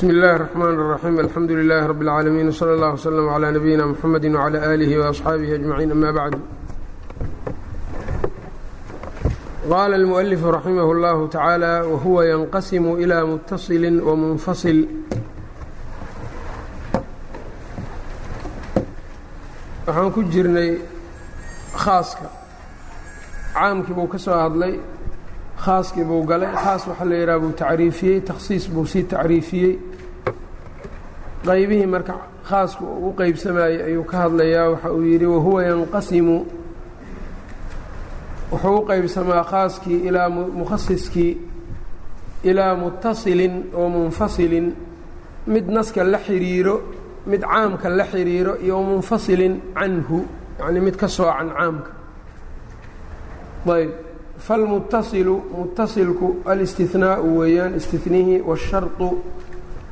bsmi اllahi الرحmn الرaxيim alxamdu لilaahi rab اlcaalamiin wslى اllah wslm عlى nabiyina mxamedi wعlى alihi وaصxaabihi aجmaciin ama bacdu qaala اlmuؤlifu raximah اllahu tacaala wahuwa yanqasimu ilى mutasili wamunfasil waxaan ku jirnay khaaska caamkii buu ka soo hadlay khaaskii buu galay khaas waxaa la yidhaha buu tacriifiyey takhsiis buu sii tacriifiyey qaybihii marka khaasku u qeybsamayey ayuu ka hadlayaa. Waxa uu yidhi wahuwa yanqasimu. Wuxuu u qeybsamaa khaaskii ilaa mukhasiskii ilaa mutasilin oo munfasilin. Mid naska la xidhiiro mid caamka la xidhiiro iyo munfasilin canhu yacnii mid ka soocan caamka. Ayb. Falmutasilu mutasilku alistihnaau weeyaan istihnihii waasharطu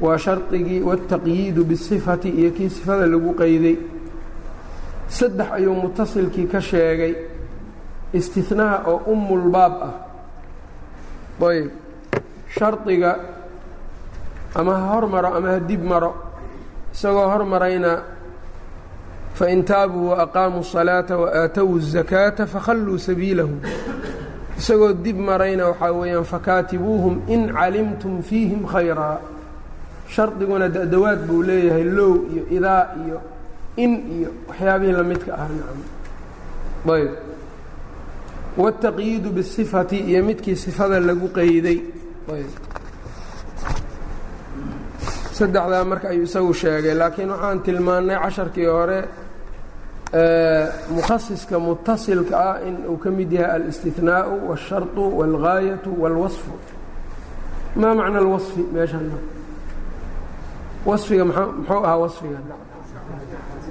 waa shardigii waاtaqyiidu bisifati iyo kii sifada lagu qeyday saddex ayuu mutasilkii ka sheegay istihnaha oo umulbaab ah ayb shardiga ama ha hormaro ama ha dib maro isagoo hormarayna fain taabuu waaqaamuu الصalaaةa waaatowu الزakaata fakhalluu sabiilahu isagoo dib marayna waxaa weeyaan fakaatibuuhum in calimtum fiihim khayraa shardiguna dadawaad buu leeyahay low iyo idaa iyo in iyo waxyaabihii lamidka ah nacam ayb waالtaqyiidu bالsifati iyo midkii sifada lagu qeyday ayb saddexdaa marka ayuu isagu sheegay laakiin waxaan tilmaannay casharkii hore mukhasiska mutasilka ah in uu ka mid yahay alاstihnaau wالsharطu wاlgaayatu wاlwaصfu maa macna اlwaصfi meeshan waصfiga muxuu ahaa waصfiga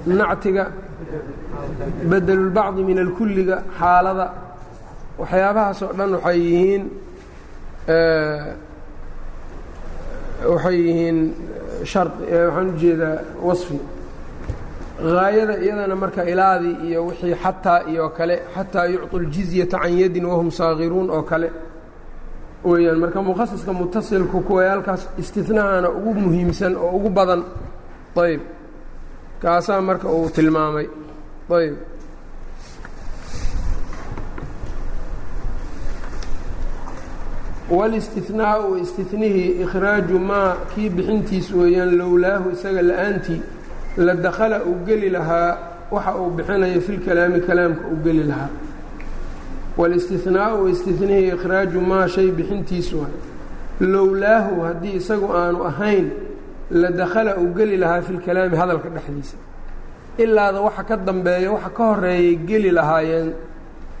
nactiga bedelulbacdi min alkulliga xaalada waxyaabahaas oo dhan waxay yihiin waxay yihiin waxaan ujeedaa waصfi haayada iyadana marka ilaadii iyo wixii xataa iyo kale xataa yucطu اljizyata can yadin wahum saagiruun oo kale weeyaan marka mukhasiska mutasilku kuwayaalkaas istihnahaana ugu muhiimsan oo ugu badan. Ayb kaasaa marka uu tilmaamay. Ayb wاlاstihnaau istihnihii ikhraaju maa kii bixintiis weeyaan lowlaahu isaga la'aantii la dakhala uu geli lahaa waxa uu bixinayo fi lkalaami kalaamka uu geli lahaa wاlاstihnaau istihnihii ikhraaju maa shay bixintiis waay lowlaahu haddii isagu aanu ahayn la dakhala uu geli lahaa fi lkalaami hadalka dhexdiisa ilaada waxa ka dambeeya waxa ka horeeyay geli lahaayeen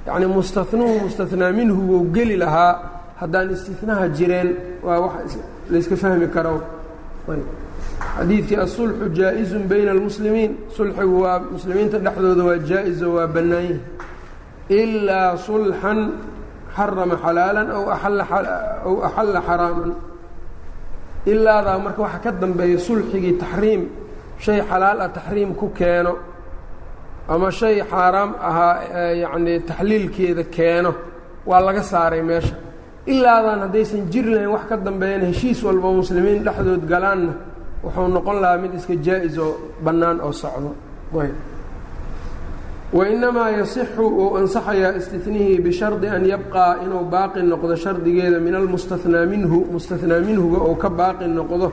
yacnii mustanuhu mustahnaa minhu wou geli lahaa haddaan istihnaha jireen waa wax layska fahmi karo xadiidkii asulxu jaa-izun bayna almuslimiin sulxigu waa muslimiinta dhexdooda waa jaa-izo waa bannaanyahi ilaa sulxan xarama xalaalan aw aw axalla xaraaman ilaadaa marka waxaa ka dambeeya sulxigii taxriim shay xalaal ah taxriim ku keeno ama shay xaaraam ahaa yacnii taxliilkeeda keeno waa laga saaray meesha ilaadaan haddaysan jiri lahayn wax ka dambeeyana heshiis walba muslimiin dhexdood galaanna wuxuu noqon lahaa mid iska jaa-is oo bannaan oo socdo wainamaa yasixu uu ansaxayaa istihnihii bishardi an yabqaa inuu baaqi noqdo shardigeeda min almustahnaa minhu mustahnaa minhuga ou ka baaqi noqdo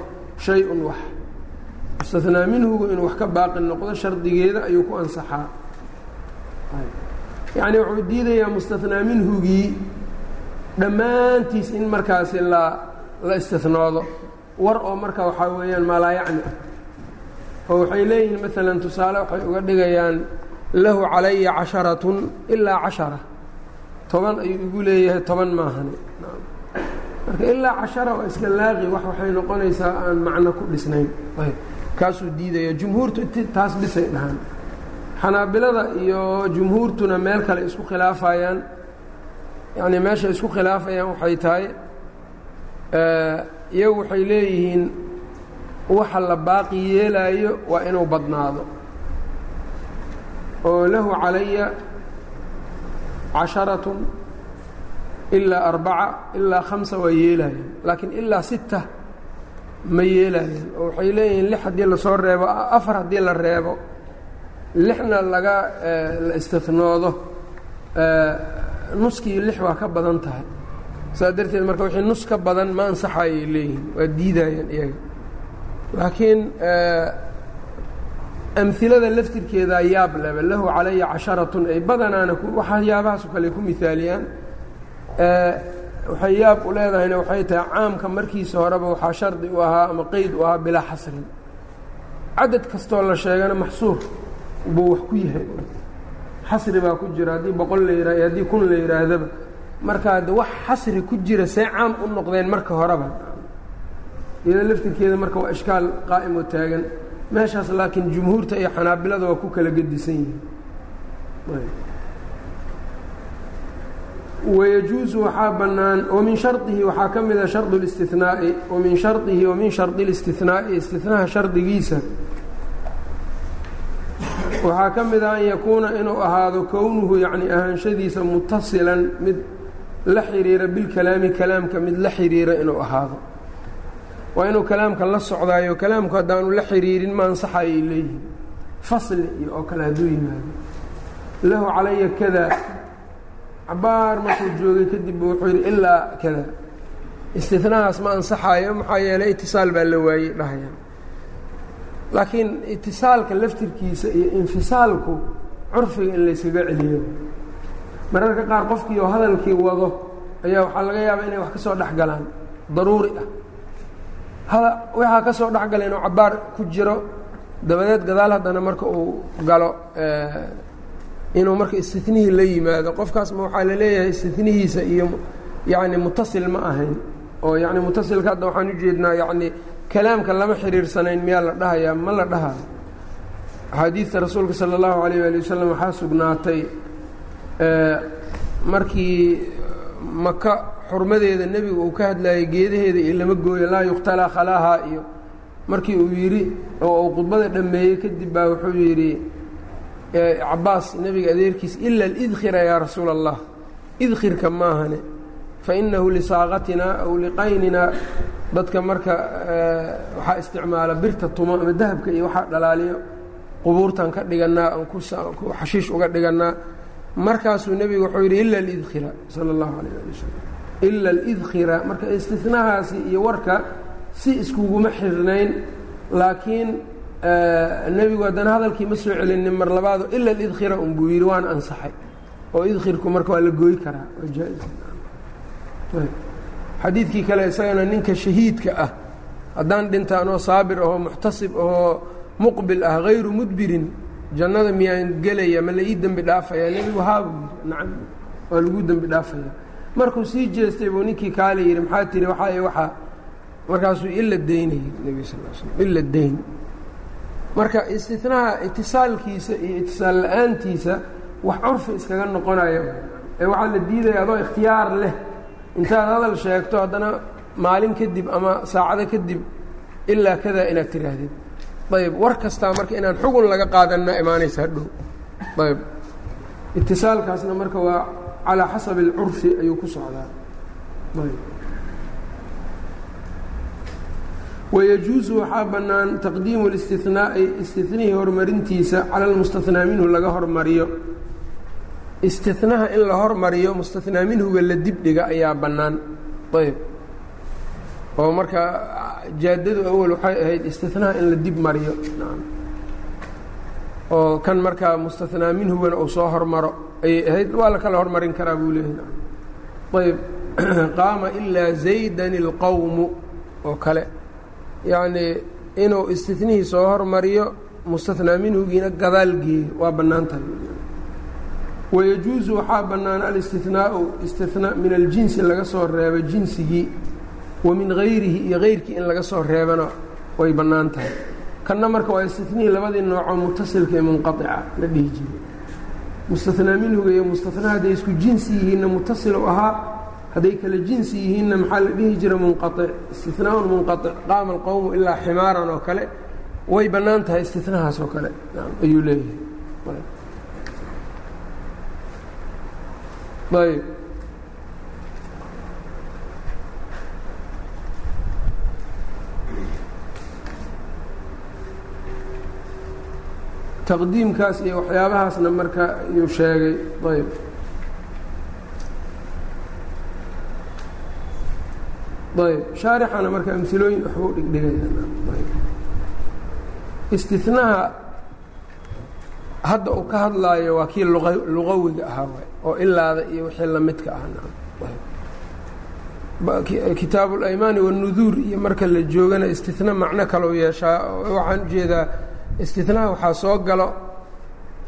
shay-un wax mustahnaa minhugu inuu wax ka baaqi noqdo shardigeeda ayuu ku ansaxaa yacnii wuxuu diidayaa mustahnaa minhugii dhammaantiis in markaasi la la istihnoodo war oo marka waxaa weeyaan maalaa oo waxay leeyihiin maalan tusaale waxay uga dhigayaan lahu calaya casharatun ilaa cashara. Toban ayuu igu leeyahay toban maahani. Marka ilaa cashara waa iska laaqi wax waxay noqonaysaa aan macno ku dhisnayn. Kaasuu diidaya jumhuurtu taas dhisay dhahaan. Xanaabilada iyo jumhuurtuna meel kale isku khilaafayaan. Yacnii meesha isku khilaafayaan waxay tahay iyagu waxay leeyihiin waxa la baaqi yeelaayo waa inuu badnaado oo lahu calaya casharatun ilaa arbaca ilaa khamsa waa yeelaya laakiin ilaa sita ma yeelayaan oo waxay leeyihiin lix haddii la soo reebo afar haddii la reebo lixna laga la istinoodo nuskii lix waa ka badan tahay. Saas darteed marka wixii nus ka badan ma ansaxayay leeyihiin waa diidayaan iyaga. Laakiin amhilada laftirkeedaa yaab leba lahu calaya casharatun ay badanaana waxyaabahaasoo kale ku mihaaliyaan waxay yaab u leedahayna waxay tahay caamka markiisa horeba waxaa shardi u ahaa ama qeyd u ahaa bilaa xasrin cadad kastoo la sheegana maxsuur buu wax ku yahay. Xasri baa ku jira haddii boqol la yihah haddii kun la yihaahdaba markaa de wax xasri ku jira see caam u noqdeen marka horeba. Iyado laftirkeeda marka waa ishkaal qaa'im oo taagan meeshaas laakiin jumhuurta iyo xanaabilada waa ku kala gedisan yihiin. Wayajuusu waxaa bannaan wamin shardihi waxaa ka mida shardu اlistinaa'i wamin shardihi wamin shardi اlistinaa'i istinaha shardigiisa. Waxaa ka mida an yakuuna inuu ahaado kownuhu yacni ahaanshadiisa mutasilan mid la xiriira bilkalaami kalaamka mid la xiriira inuu ahaado waa inuu kalaamka la socdaayo kalaamku haddaanu la xiriirin ma ansaxayay leeyihiin fasli iyo oo kale hadduu yimaado. Lahu calaya kada. Cabaar markuu joogay kadib wuxuu yidhi ilaa kada. Istinahaas ma ansaxayo maxaa yeeley itisaal baa la waayey dhahaya. Laakiin itisaalka laftirkiisa iyo infisaalku curfiga in layskaga celiyo. Mararka qaar qofkii oo hadalkii wado ayaa waxaa laga yaabaa inay wax ka soo dhex galaan daruuri ah waxaa ka soo dhex gala inuu cabaar ku jiro. Dabadeed gadaal haddana marka uu galo inuu marka istinihii la yimaado qofkaasma waxaa la leeyahay istinihiisa iyo yacni mutasil ma ahayn. Oo yacni mutasilka hadda waxaan ujeednaa yacni kalaamka lama xiriirsanayn miyaa la dhahayaa ma la dhahayo axaadiidta rasuulka sala allahu alayh waali wasalam waxaa sugnaatay markii maka xurmadeeda nebigu uu ka hadlayay geedaheeda iyo lama gooyo laa yuqtalaa khalaaha iyo markii uu yidhi oo uu khudbada dhammeeyey kadib baa wuxuu yidhi cabaas nebiga adeerkiis ila alidkhira yaa rasuula allah idkhirka maahane fa inahu lisaaqatina aw liqaynina dadka marka waxaa isticmaala birta tumo ama dahabka iyo waxaa dhalaaliyo qubuurtan ka dhigannaa aan ku xashiish uga dhigannaa markaasuu nebigu wuxuu yidhi ila alidkhira sala allahu alayh ali wasalam ila alidkhira marka istinahaasi iyo warka si iskuguma xirnayn laakiin nebigu haddana hadalkii ma soo celinin mar labaado ila alidkhira un buu yidhi waana ansaxay. oo idkhirku marka waa la gooy karaa waa jaa-is xadiidkii kale isagana ninka shahiidka ah haddaan dhintaan oo saabir ahoo muxtasib ahoo muqbil ah hayru mudbirin jannada miyaan gelaya ma la ii dembi dhaafaya? Nebigu haabuu yidhi nacam waa lagu dembi dhaafaya. Markuu sii jeestay buu ninkii kaale yidhi maxaa tiri? Waxaa waxaa markaasuu ila daynayay nebi sal l slm ila dayn. Marka istinaha itisaalkiisa iyo itisaal la'aantiisa wax curfi iskaga noqonaya ee waxaa la diidaya adoo ikhtiyaar leh. Intaad hadal sheegto haddana maalin kadib ama saacado kadib ilaa kadaa inaad tiraahdid ayb war kastaa marka inaan xugun laga qaadanna imaanaysa hadhow. Ayb itisaalkaasna marka waa calaa xasabi اlcurfi ayuu ku socdaa. Ayb wayajuusu waxaa bannaan taqdiimu اlistinaa'i istinihii horumarintiisa cala almustahnaa minhu laga hormariyo. Istinaha in la hormariyo mustahnaa minhuga la dibdhiga ayaa bannaan. Ayb oo marka jaadadu awal waxay ahayd istinaha in la dib mariyo. Oo kan markaa mustahnaa minhugana uu soo hormaro ayay ahayd waa la kala hormarin karaa buu leeyahay. Ayb qaama ilaa zaydan اlqowmu oo kale. Yacnii inuu istinihii soo hormariyo mustahnaa minhugiina gadaal geeyo waa bannaan tahay. Wayajuusu waxaa bannaan alistinaau istina min aljinsi laga soo reebo jinsigii wa min hayrihi iyo hayrkii in laga soo reebana way bannaan tahay. Kanna marka waa istinihii labadii noocoo mutasilka ee munqaica la dhihi jiray. Mustahnaa minhuga iyo mustahnaa hadday isku jinsi yihiinna mutasil u ahaa hadday kala jinsi yihiinna maxaa la dhihi jira munqaic istinaaun munqaic qaama alqowmu ilaa ximaaran oo kale way bannaan tahay istinahaas oo kale. Ayuu leeyahay. Ayb taqdiimkaas iyo waxyaabahaasna marka yuu sheegay. Ayb. Ayb. Shaarixana marka amilooyin waxbuu dhigdhigayistinaaha hadda uu ka hadlaayo waa kii luqawiga ahaa oo ilaada iyo wixii lamidka ah kitaabu اlaymaani wاnuduur iyo marka la joogana istina macno kalou yeeshaa waxaan u jeedaa istinaha waxaa soo galo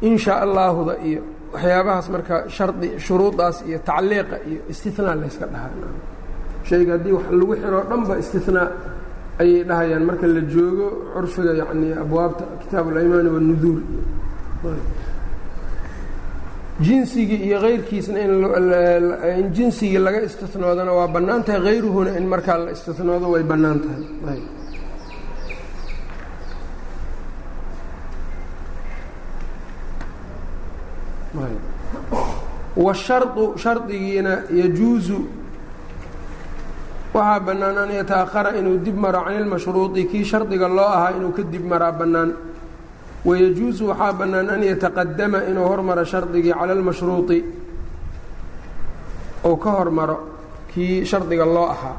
in shaa allaahuda iyo waxyaabahaas marka shardi shuruudaas iyo tacliiqa iyo istinaa layska dhahaa. Shayga haddii wax lagu xiroo dhan ba istinaa ayay dhahayaan. Marka la joogo curfiga yani abwaabta kitaabu اlaymaani wاnuduur jinsigii iyo kayrkiisna in jinsigii laga istinoodana waa bannaan tahay. Hayruhuna in markaa la istinoodo way bannaan tahay washardu shardigiina yajuusu waxaa bannaan an yataahara inuu dib maro can ilmashruudi kii shardiga loo ahaa inuu ka dib maraa bannaan. Wayajuusu waxaa bannaan an yataqadama inuu hormaro shardigii cala almashruudi ou ka hormaro kii shardiga loo ahaa.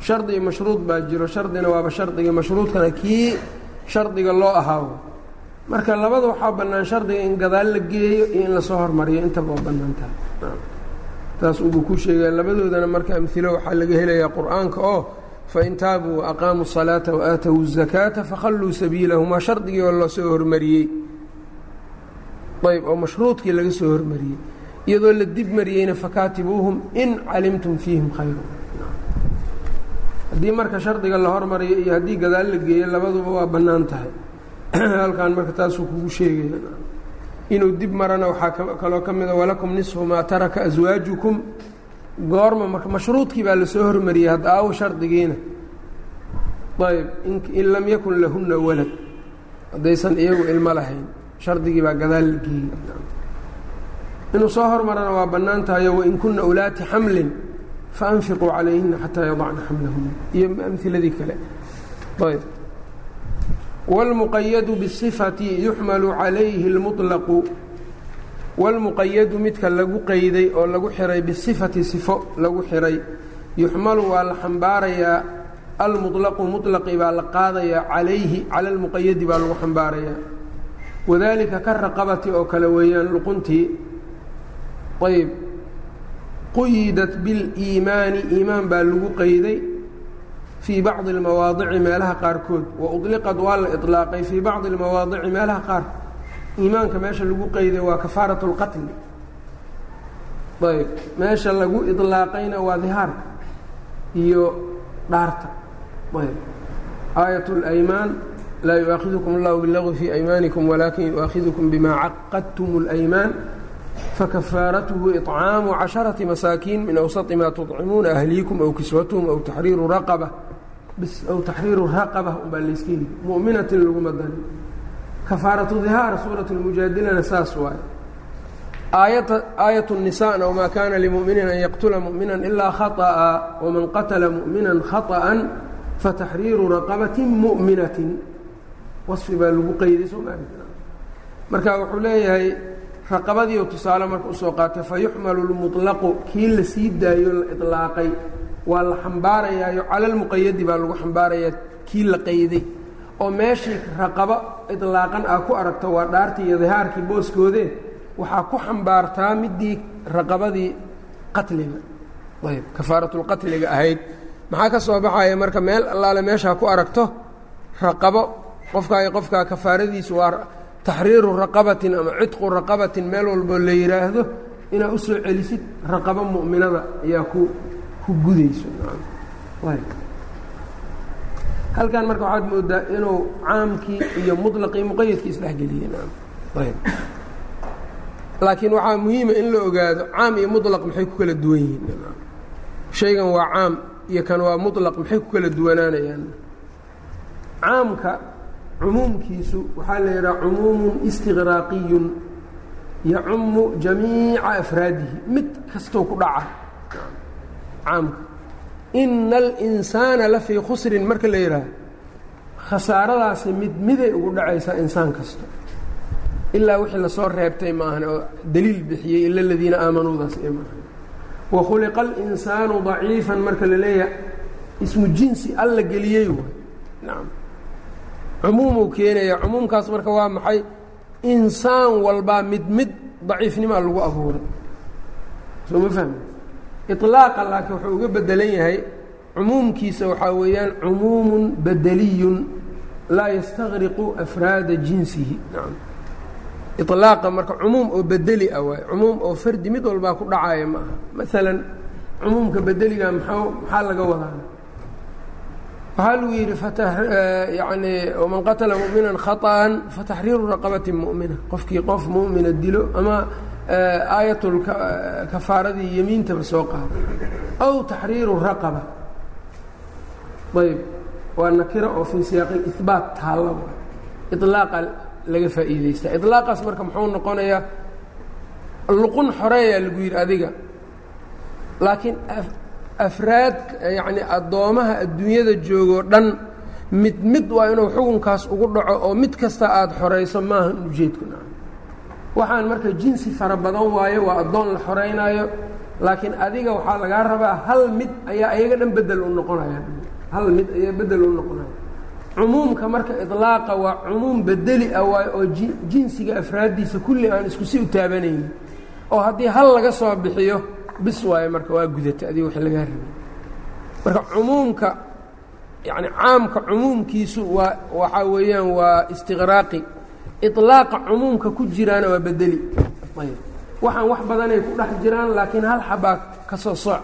Shardi mashruud baa jiro shardina waaba shardigii mashruudkana kii shardiga loo ahaa marka labada waxaa bannaan shardiga in gadaal la geeyo iyo in lasoo hormariyo intaba waa bannaan tahay taas unbuu ku sheegaya labadoodana marka amhilo waxaa laga helayaa qur-aanka oo fain taabuu waaqaamuu الصalaaةa waaatowu الzakaata fakhalluu sabiilahum waa shardigii oo lasoo hormariyey ayb oo mashruudkii laga soo hormariyey iyadoo la dib mariyeyna fakaatibuuhum in calimtum fiihim khayra haddii marka shardiga la hormariyo iyo haddii gadaal la geeyo labaduba waa bannaan tahay halkan marka taasuu kugu sheegaya inuu dib marana waxaa kaloo ka mida walakum nisfu maa taraka aswaajukum goorma marka mashruudkii baa la soo hormariyey hadda aawo shardigiina. Ayb in lam yakun lahunna walad. Haddaysan iyagu ilmo lahayn. Shardigii baa gadaal la geeyey. Inuu soo hormarana waa bannaan tahayo wain kunna ulaati xamlin faanfiquu calayhina xataa yadacna xamlahuna iyo amhiladii kale. Ayb wاlmuqayadu bالصifati yuxmalu calayhi اlmuطlaqu wاlmuqayadu midka lagu qeyday oo lagu xiray bisifati sifo lagu xiray yuxmalu waa la xambaarayaa almuطlaqu muطlaqi baa la qaadayaa calayhi cala اlmuqayadi baa lagu xambaarayaa wadalika ka raqabati oo kale weeyaan luquntii ayb quyidat biاliimaani iimaan baa lagu qeyday fii bacdi اlmawaadici meelaha qaarkood wa uطliqad waa la iطlaaqay fii bacdi اlmawaadici meelaha qaar iimaanka meesha lagu qeyday waa kafaaraة اlqatli ayb meesha lagu iطlaaqayna waa dihaarka iyo dhaarta ayb aayat اlaymaan laa yuaakhidukm اllahu biاlagwi fii aymaanikum walaakin yuaakhidukm bima caqadtum اlaymaan fakafaaratuhu iطcaamu caشharaةi masaakiin min awsaطi ma tuطcimuuna ahliikum aw kiswatuhum aw taxriiru raqaba bis aw taxriiru raqaba unbaa layska heli mu'minatin laguma darin kafaaratu dihaar suuraة اlmujaadilana saas waaye aayat الnisana wma kana limuminin an yaqtula muؤmina ilaa khaطأa wman qatla muؤmina khaطأa fataxriiru raqabati muؤminaةi waصfi baa lagu qeyday sooma marka wuxuu leeyahay raqabadiiu tusaale marka usoo qaatay fayuxmalu اlmuطlaqu kii la sii daayo la iطlaaqay waa la xambaarayaayo cala اlmuqayadi baa lagu xambaarayaa kii la qeyday oo meeshii raqabo iطlaaqan ah ku aragto waa dhaartii iyo dihaarkii booskoodee waxaa ku xambaartaa midii raqabadii qatliga ayb kafaaratulqatliga ahayd maxaa ka soo baxaya marka meel allaale meeshaa ku aragto raqabo qofkaa iyo qofkaa kafaaradiisu waa taxriiru raqabatin ama cidqu raqabatin meel walboo la yidhaahdo inaad u soo celisid raqabo mu'minada ayaa ku ku gudayso halkan marka waxaad moodaa inuu caamkii iyo muطlaqii muqayadkii isdhexgeliyeen laakiin waxaa muhiima in la ogaado caam iyo muطlaq maxay ku kala duwan yihiin shaygan waa caam iyo kan waa muطlaq maxay ku kala duwanaanayaan caamka cumuumkiisu waxaa la yidhaha cumuumu istiqraaqiyun yacumu jamiica afraadihi mid kastoo ku dhaca caamka. Ina alinsaana la fii khusrin marka la yidhaaho khasaaradaasi mid miday ugu dhacaysaa insaan kasta. Ilaa wixii la soo reebtay maahan oo daliil bixiyey ila aladiina aamanuudaas ee maahan wakhuliqa alinsaanu daciifan marka la ismu jinsi alla geliyey waay. Nacam cumuumuu keenaya cumuumkaas marka waa maxay? Insaan walbaa mid mid daciifnimaa lagu abuuray. Soo ma fahmi? Iطlaaqa laakiin wuxuu uga bedelan yahay cumuumkiisa waxaa weeyaan cumuumun bedeliyun laa yastaqriqu afraada jinsihi. Nacam iطlaaqa marka cumuum oo bedeli ah waay cumuum oo fardi mid walbaa ku dhacaya ma aha maalan cumuumka bedeliga maxaa laga wadaa waxaa luu yidhi yani waman qatla muminan khaطan fataxriiru raqabati mumina qofkii qof mumina dilo ama aayatul kafaaradii yemiintaba soo qaaday aw taxriiru raqaba ayb waa nakira oo fii siyaaqi ibaat taalla ilaaqa laga faa'iideysta ilaaqaas marka muxuu noqonayaa luqun xoreeyaa lagu yidhi adiga laakiin afraad yacni addoomaha adduunyada joogoo dhan mid mid waa inuu xukunkaas ugu dhaco oo mid kasta aada xorayso maahan ujeedku naca waxaan marka jinsi fara badan waayo waa addoon la xoreynaayo laakiin adiga waxaa lagaa rabaa hal mid ayaa iyaga dhan bedel u noqonaya. Hal mid ayaa bedel u noqonaya. Cumuumka marka iطlaaqa waa cumuum bedeli ah waayo oo jinsiga afraaddiisa kulli aan isku si u taabanaynin. Oo haddii hal laga soo bixiyo bis waayo marka waa gudata adiga wax lagaa rabay marka cumuumka yani caamka cumuumkiisu waa waxaa weeyaan waa istiqraaqi. Iطlaaqa cumuumka ku jiraana waa bedeli. Ayb waxaan wax badanay ku dhex jiraan laakiin hal xabaa ka soo sooc.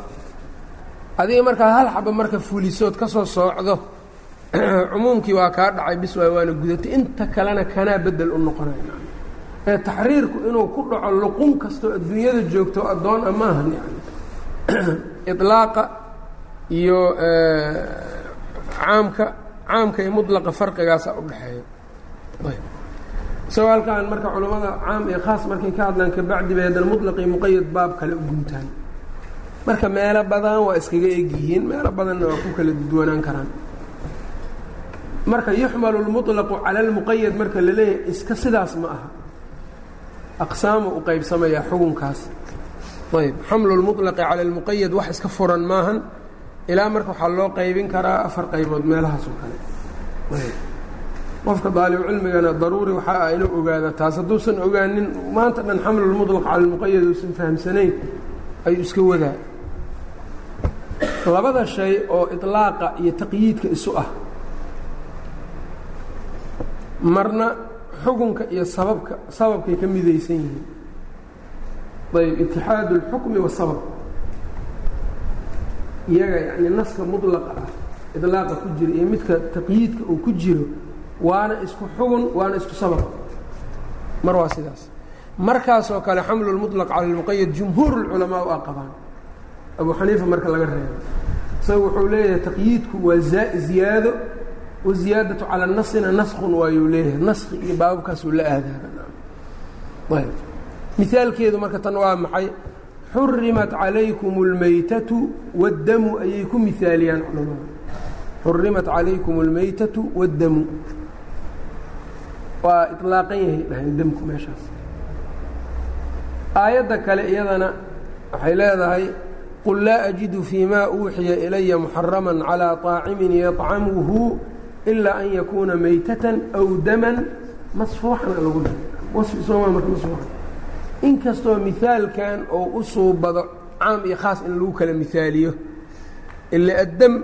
Adiga markaa hal xaba marka fulisood ka soo soocdo cumuumkii waa kaa dhacay bis waay waana gudatay inta kalena kanaa bedel u noqonaya ee taxriirku inuu ku dhaco luqun kastoo adduunyada joogto addoon a maahan yani iطlaaqa iyo caamka caamka iyo mudlaqa farqigaasa udhexeeya isagoo halkaan marka culammada caam iyo khaas markay ka hadlaan kabacdi bay haddana muطlaq iyo muqayad baab kale u guntaan marka meelo badan waa iskaga egyihiin meelo badanna waa ku kala duwanaan karaan marka yuxmalu اlmuطlaqu cala اlmuqayad marka la leeyahay iska sidaas ma aha aqsaamu u qaybsamayaa xukunkaas ayb xamlu اlmuطlaqi cala اlmuqayad wax iska furan maahan ilaa marka waxaa loo qaybin karaa afar qaybood meelahaas oo kale qofka daalibucilmigana daruuri waxaa ah inuu ogaada taas hadduusan ogaanin maanta dhan xamlu اlmuطlaq cala اlmuqayad uusan fahamsanayn ayuu iska wadaa labada shay oo iطlaaqa iyo taqyiidka isu ah marna xukunka iyo sababka sababkay ka midaysan yihiin ayb itixaadu اlxukmi wasabab iyaga yani naska muطlaqa ah iطlaaqa ku jira iyo midka taqyiidka uu ku jiro waana isku xugun waana isku sabab mar waa sidaas markaasoo kale xamlu اlmuطlaq cala اlmuqayad jumhuur اlculamaa u aqabaan abu xaniifa marka laga reebo isaga wuxuu leeyahay taqyiidku waa ziyaado waziyaadatu cala nasina naskun waayuu leeyahay naski iyo baababkaasuu la aadaayb mihaalkeedu marka tan waa maxay xurimat calaykum اlmaytatu wاddamu ayay ku mihaaliyaan culamada xurimat calaykum اlmaytatu wاddamu waa iطlaaqan yahay dhahayn demku meeshaas aayadda kale iyadana waxay leedahay qul laa ajidu fii ma uuxiya ilaya muxarama calىa طaacimin yaطcamuhu ilaa an yakuuna maytatan aw daman masfuuxan lagu dhahay wasfi sooma marka masfuuxan. Inkastoo mihaalkan oo u suubado caam iyo khaas in lagu kala mihaaliyo ila addam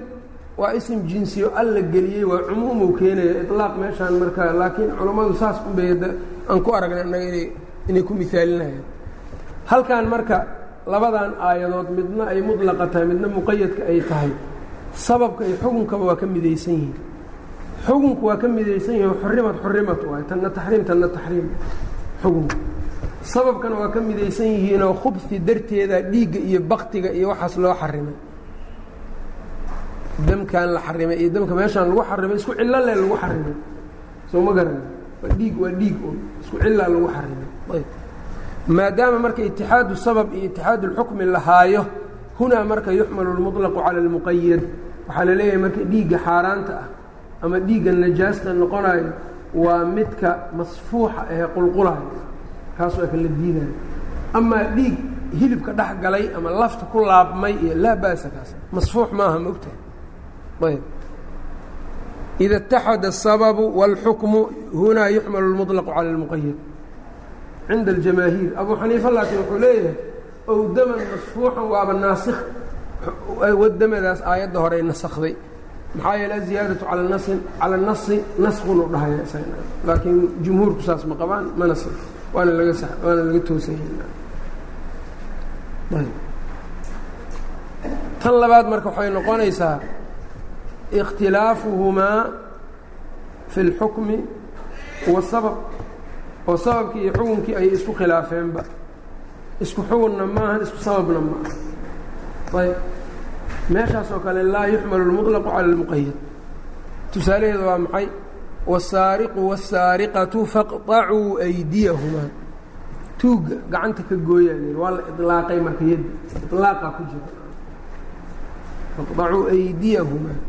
waa isim jinsiyo alla geliyey waa cumuumuu keenaya iطlaaq meeshaan marka laakiin culammadu saas unbay aan ku aragnay innaga inay inay ku mihaalinayaan halkan marka labadan aayadood midna ay mudlaqa tahay midna muqayadka ay tahay. Sababka iyo xukunkaba waa ka midaysan yihiin xugunku waa ka midaysan yahay xurimat xurimat waay tanna taxriim tanna taxriim xugunku sababkana waa ka midaysan yihiinoo khubsi darteeda dhiigga iyo baktiga iyo waxaas loo xarimay damkaan la xarimay iyo damka meeshaan lagu xarimay isku cillo le lagu xarimay soo ma garana waa dhiig waa dhiig un isku cillaa lagu xarimay ayb. Maadaama marka itixaadu sabab iyo itixaadu lxukmi lahaayo hunaa marka yuxmalu lmuطlaqu cala اlmuqayad waxaa la leeyahay marka dhiigga xaaraanta ah ama dhiigga najaasta noqonayo waa midka masfuuxa ahee qulqulayo kaas waa kala diidayo amaa dhiig hilibka dhex galay ama lafta ku laabmay iyo laa ba'sa kaas masfuux maaha ma ogtahay ayb ida اtaxada الsababu wاlxukmu hunaa yuxmalu اlmuطlaqu calى اlmuqayad cinda اljamaahiir abu xaniifa laakiin wuxuu leeyahay ow daman masfuuxan waaba naasikh wadamadaas aayadda horey nasakday maxaa yeele aziyaadatu cala nasin cala nasi naskunu dhahaya laakiin jumhuurku saas ma qabaan mana six waana laga sa waana laga toosan yahay tan labaad marka waxay noqonaysaa ikhtilaafuhumaa fi اlxukmi wa sabab oo sababkii iyo xukunkii ayay isku khilaafeenba. Isku xugunna maaha isku sababna maaha ayb meeshaas oo kale laa yuxmalu اlmuطlaqu calى اlmuqayad tusaalaheeda waa maxay wالsaariqu wالsaariqatu faqطacuu أydiyahumaa tuugga gacanta ka gooyaa l waa la iطlaaqay marka yaddi iطlaaqa ku jira faqطacuu أydiyahumaa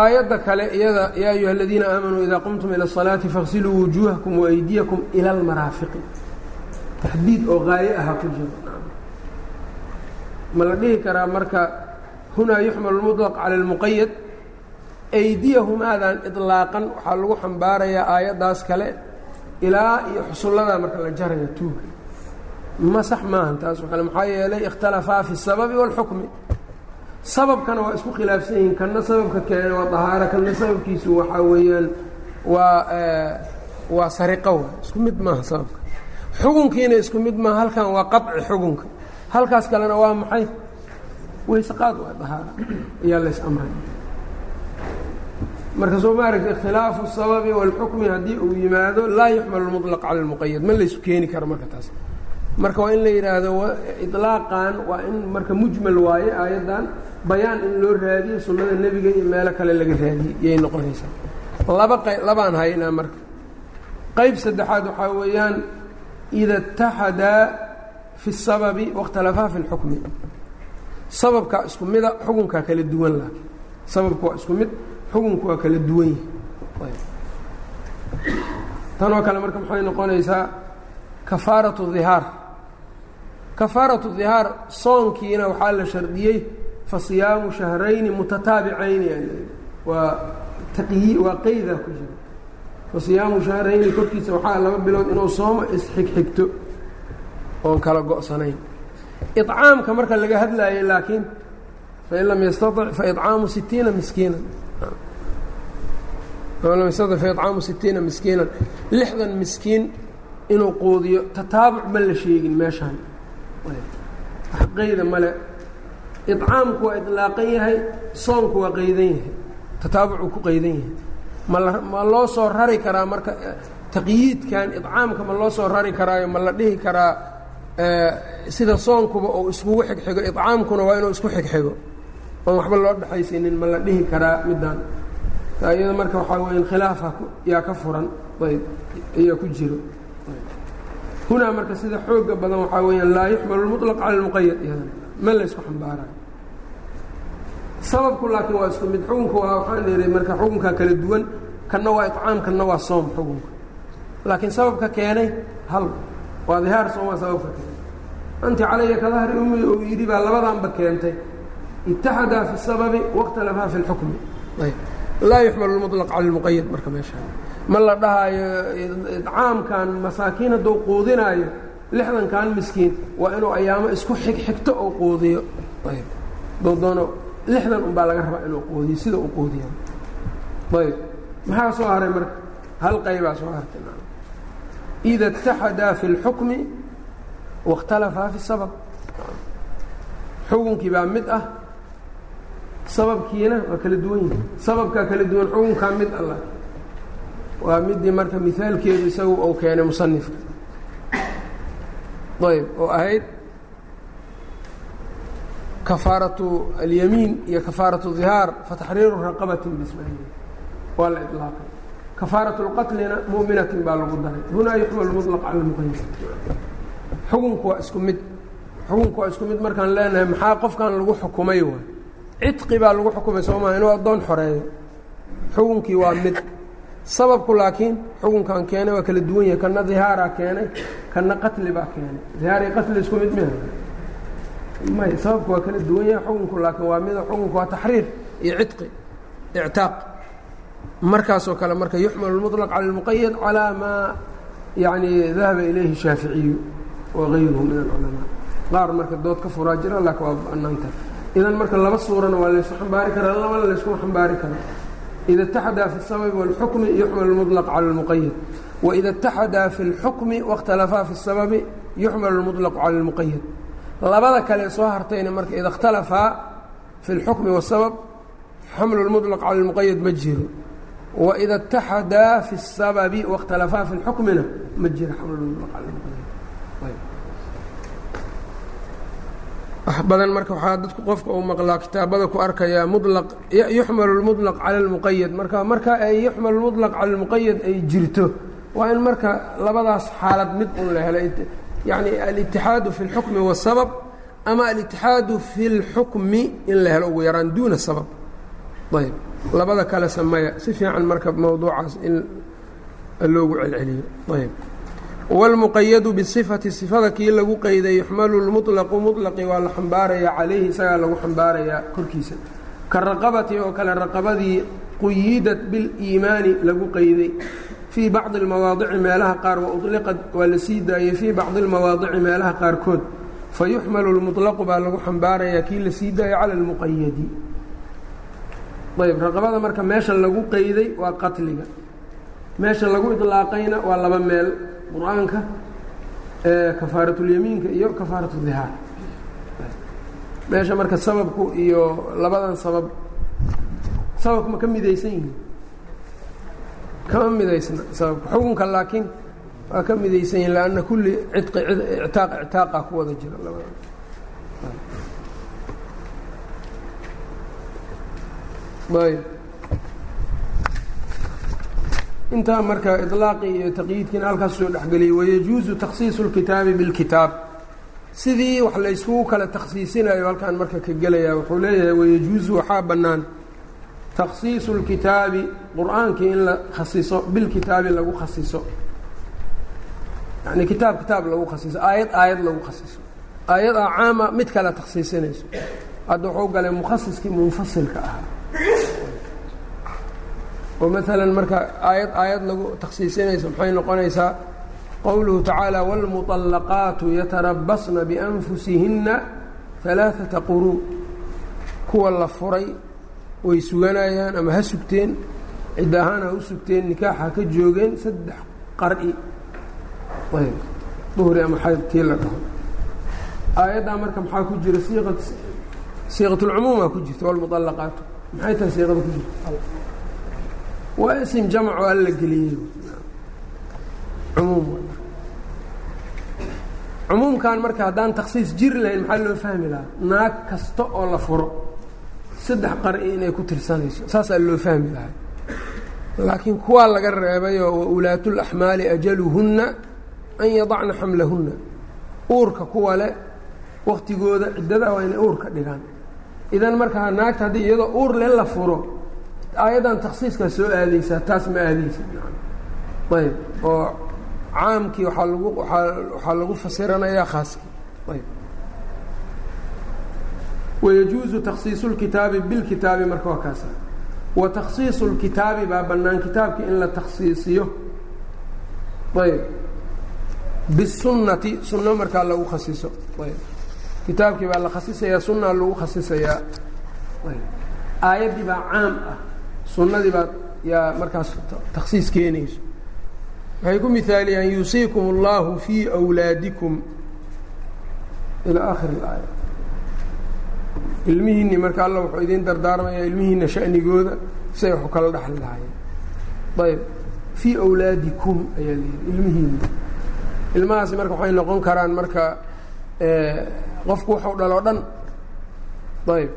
aayadda kale iyada yaa ayuha aladiina aamanuu idaa qumtum ilى الصalaaةi faغsiluu wujuuhakum وأydiyakum ilى اlmaraafiqi taxdiid oo qaayo aha ku jira ma la dhihi karaa marka hunaa yuxmalu اlmuطlaq calى اlmuqayad aydiyahumaadan iطlaaqan waxaa lagu xambaarayaa aayaddaas kale ilaa iyo xusulladaa marka la jaraya tuuga ma sax maahan taas oo kale maxaa yeelay ikhtalafaa fi الsababi wاlxukmi sababkana waa isku khilaafsan yihiin kanna sababka keene waa dahaaro kanna sababkiisu waxaa weeyaan waa waa sariqo wa isku mid maaha sababka xukunkiina isku mid maaha halkan waa qaطci xukunka halkaas kalena waa maxay weyseqaad waa dahaaro ayaa lays amray marka soo maaragta ikhtilaafu الsababi wاlxukmi haddii uu yimaado laa yuxmalu اlmuطlaq cala اlmuqayad ma laysu keeni karo marka taas marka waa in la yidhaahdo iطlaaqan waa in marka mujmal waaye aayaddan bayaan in loo raadiyo sunnada nebiga iyo meelo kale laga raadiyey yay noqonaysaa laba qay labaan haynaa marka qayb saddexaad waxaa weeyaan ida اtaxadaa fi الsababi waاkhtalafaa fi اlxukmi sababkaa isku mida xukunkaa kala duwan laakiin sababka waa isku mid xukunku waa kala duwan yahay tan oo kale marka maxay noqonaysaa kafaaraةu ظihaar kafaaraةu ظihaar soonkiina waxaa la shardiyey fasiyaamu shahrayni mutataabicayni waa taqyi waa qeydaa ku jira fasiyaamu shahrayni korkiisa waxaa laba bilood inuu soomo isxigxigto oon kala go'sanayn iطcaamka marka laga hadlaayay laakiin fain lam yastaطic faicaamu sitiina miskiina lam yastaطic faicaamu sitiina miskiinan lixdan miskiin inuu quudiyo tataabuc ma la sheegin meeshaan wax qeyda male iطcaamku waa iطlaaqan yahay soonku waa qeydan yahay tataabucuu ku qeydan yahay mala ma loo soo rari karaa marka taqyiidkan iطcaamka ma loo soo rari karaayo ma la dhihi karaa sida soonkuba uu iskugu xigxigo iطcaamkuna waa inuu isku xigxigo oon waxba loo dhexaysanin ma la dhihi karaa midaan iyada marka waxaa weya khilaafa yaa ka furan ayb ayaa ku jiro hunaa marka sida xooga badan waxaa weeyaan laa yuxmalu اlmuطlaq cala اlmuqayad iyadana ma la ysku xambaarayo sababku laakiin waa isku mid xukunka waa waxaan leehay marka xukunkaa kala duwan kanna waa iطcaam kanna waa soom xukunka laakiin sababka keenay hal waa dihaar soo wasawafati anti calaya ka dahri ummi yidhi baa labadaanba keentay. Itaxadaa fi sababi waikhtalafa fi lxukmi laa yuxmalu lmuطlaq cala lmuqayad marka meeshaa ma la dhahaayo idcaamkan masaakiin hadduu quudinaayo lixdankan miskiin waa inuu ayaamo isku xig xigto oo quudiyo. Doono lixdan unbaa laga rabaa inuu quudiyo sida uu quudiya ayb. Maxaa soo haray marka? Hal qaybaa soo hartay ida اtaxadaa fi اlxukmi waاkhtalafaa fi الsabab xukunkii baa mid ah sababkiina waa kala duwan yihi sababkaa kala duwan xukunkaa mid alla waa midii marka mihaalkeedu isagu uu keenay musanifka ayb oo ahayd kafaaratu alyamiin iyo kafaaratu dihaar fataxriiru raqabatin bismahi waa la ilaaqay kafaaratu اlqatlina mu'minatin baa lagu daray. Hunaa yuxmalu muطlaq cala lmuqayad xukunku waa isku mid. Xukunku waa isku mid markaan leenahay maxaa qofkan lagu xukumay waay? Cidqi baa lagu xukumay soo maa inuu addoon xoreeyo. Xukunkii waa mid. Sababku laakiin xukunkan keenay waa kala duwan yahay kana dihaaraa keenay kana qatli baa keenay. Dihaar iyo qatli isku mid miha may sababku waa kala duwan yahay xukunku laakiin waa mida xukunku waa taxriir iyo cidqi ictaaq markaasoo kale marka yuxmalu اlmuطlaq cala اlmuqayad calaa maa yani dahaba ilayhi shaaficiyu wagayruhu min alculamaa qaar marka dood ka furaa jira laakiin waa banaanta idan marka laba suurana waa laysu xambaari karaa labana layskuma xambaari karaa ida اtaxadaa fi الsababi wاlxukmi yuxmalu اlmuطlaq cala اlmuqayad waida اtaxadaa fi اlxukmi waاkhtalafaa fi الsababi yuxmalu اlmuطlaq cala اlmuqayad labada kale soo hartayna marka ida اkhtalafaa fi اlxukmi wالsabab xamlu اlmuطlaq cala اlmuqayad ma jiro waida اtaxadaa fi الsababi waاkhtalafaa fi اlxukmina ma jiro xamlu اlmuطlaq cala اlmuqayad wax badan marka waxaa dadku qofka uu maqlaa kitaabada ku arkayaa mulaq yuxmalu اlmuطlaq cala اlmuqayad marka marka ay yuxmalu اlmuطlaq cala اlmuqayad ay jirto waa in marka labadaas xaalad mid un la helo yani alitixaadu fi اlxukmi waالsabab ama alitixaadu fi اlxukmi in la helo ugu yaraan duuna sabab ayb labada kale sameya si fiican marka mowduucaas in loogu celceliyo ayb wاlmuqayadu bصifati صifada kii lagu qeyday yuxmalu اlmuطlaqu muطlaqi waa la xambaarayaa calayhi isagaa lagu xambaarayaa korkiisa ka raqabati oo kale raqabadii quyidat biاliimaani lagu qeyday fii bacضi اlmawaadici meelaha qaar waطliqad waa la sii daayey fii bacضi اlmawaadici meelaha qaarkood fayuxmalu اlmuطlaqu baa lagu xambaarayaa kii la sii daayey cala اlmuqayadi ayb raqabada marka meesha lagu qeyday waa qatliga. Meesha lagu iطlaaqayna waa laba meel qur'aanka kafaaratulyamiinka iyo kafaaratu dihaar. Meesha marka sababku iyo labadan sabab sababka ma ka midaysan yihiin? Kama midaysna sababka xukunka laakiin waa ka midaysan yihiin lanna kulli cidqi ictaaq ictaaqa ku wada jira labada intaa marka iطlaaqii iyo taqyiidkiina halkaas soo dhexgeliyay wayajuuzu takhsiiصu اlkitaabi biاlkitaab sidii wax layskugu kala takhsiisinayo halkaan marka ka gelaya wuxuu leeyahay wayajuuzu waxaa bannaan takhsiiصu اlkitaabi qur'aankii in la khasiso bilkitaabi lagu khasiso yani kitaab kitaab lagu khasiso aayad aayad lagu khasiso aayad a caama mid kale takhsiisinayso hadda wuxuu galay mukhasiskii munfasilka ahaa oo maalan marka aayad aayad lagu takhsiisinayso maxay noqonaysaa qowluhu tacaala wاlmuطallaqaatu yatarabasna bianfusihinna ثalaaثaةa quruu kuwa la furay way suganayaan ama ha sugteen cid ahaan ha u sugteen nikaaxa ka joogeen saddex qar'i ayb duhri ama xayd kii la dhaho aayaddaa marka maxaa ku jira siiqa siiqat اlcumuumaa ku jirta wاlmuطallaqaatu maxay tahay siiqada ku jirta waa isim jamco alla geliyey. Cumuum cumuumkan marka haddaan takhsiis jiri lahayn maxaa loo fahmi lahaa? Naag kasta oo la furo. Saddex qar'i inay ku tirsanayso. Saasaa loo fahmi lahaa. Laakiin kuwaa laga reebayoo wa ulaatulaxmaali ajaluhunna an yadacna xamlahunna. Uurka kuwa le waktigooda ciddada waa inay uurka dhigaan idan markaa naagta haddii iyadoo uurle la furo aayaddan taksiiskaa soo aadaysaa taas ma aadaysa ayb. Oo caamkii waaa lagu waxaa lagu fasiranayaa khaaskii ayb. Wayajuuzu taksiisu اlkitaabi bilkitaabi marka waa kaasa wa taksiisu اlkitaabi baa bannaan kitaabkii in la taksiisiyo ayb. Bisunnati sunno markaa lagu khasiso ayb kitaabkii baa la khasisayaa sunaa lagu khasisayaa aayaddii baa caam ah sunnadii baa yaa markaas takhsiis keenayso. Waxay ku miaaliyaan yuusiikum اllahu fii wlaadikum ilaa akhir aaya. Ilmihiinni marka alla wuxuu idiin dardaarmayaa ilmihiinna shanigooda siay wax kala dhexli lahaayeen. Ayb fii wlaadikum ayaa la yidhi ilmihiinna. Ilmahaasi marka waxay noqon karaan marka qofku waxu dhaloo dhan ayb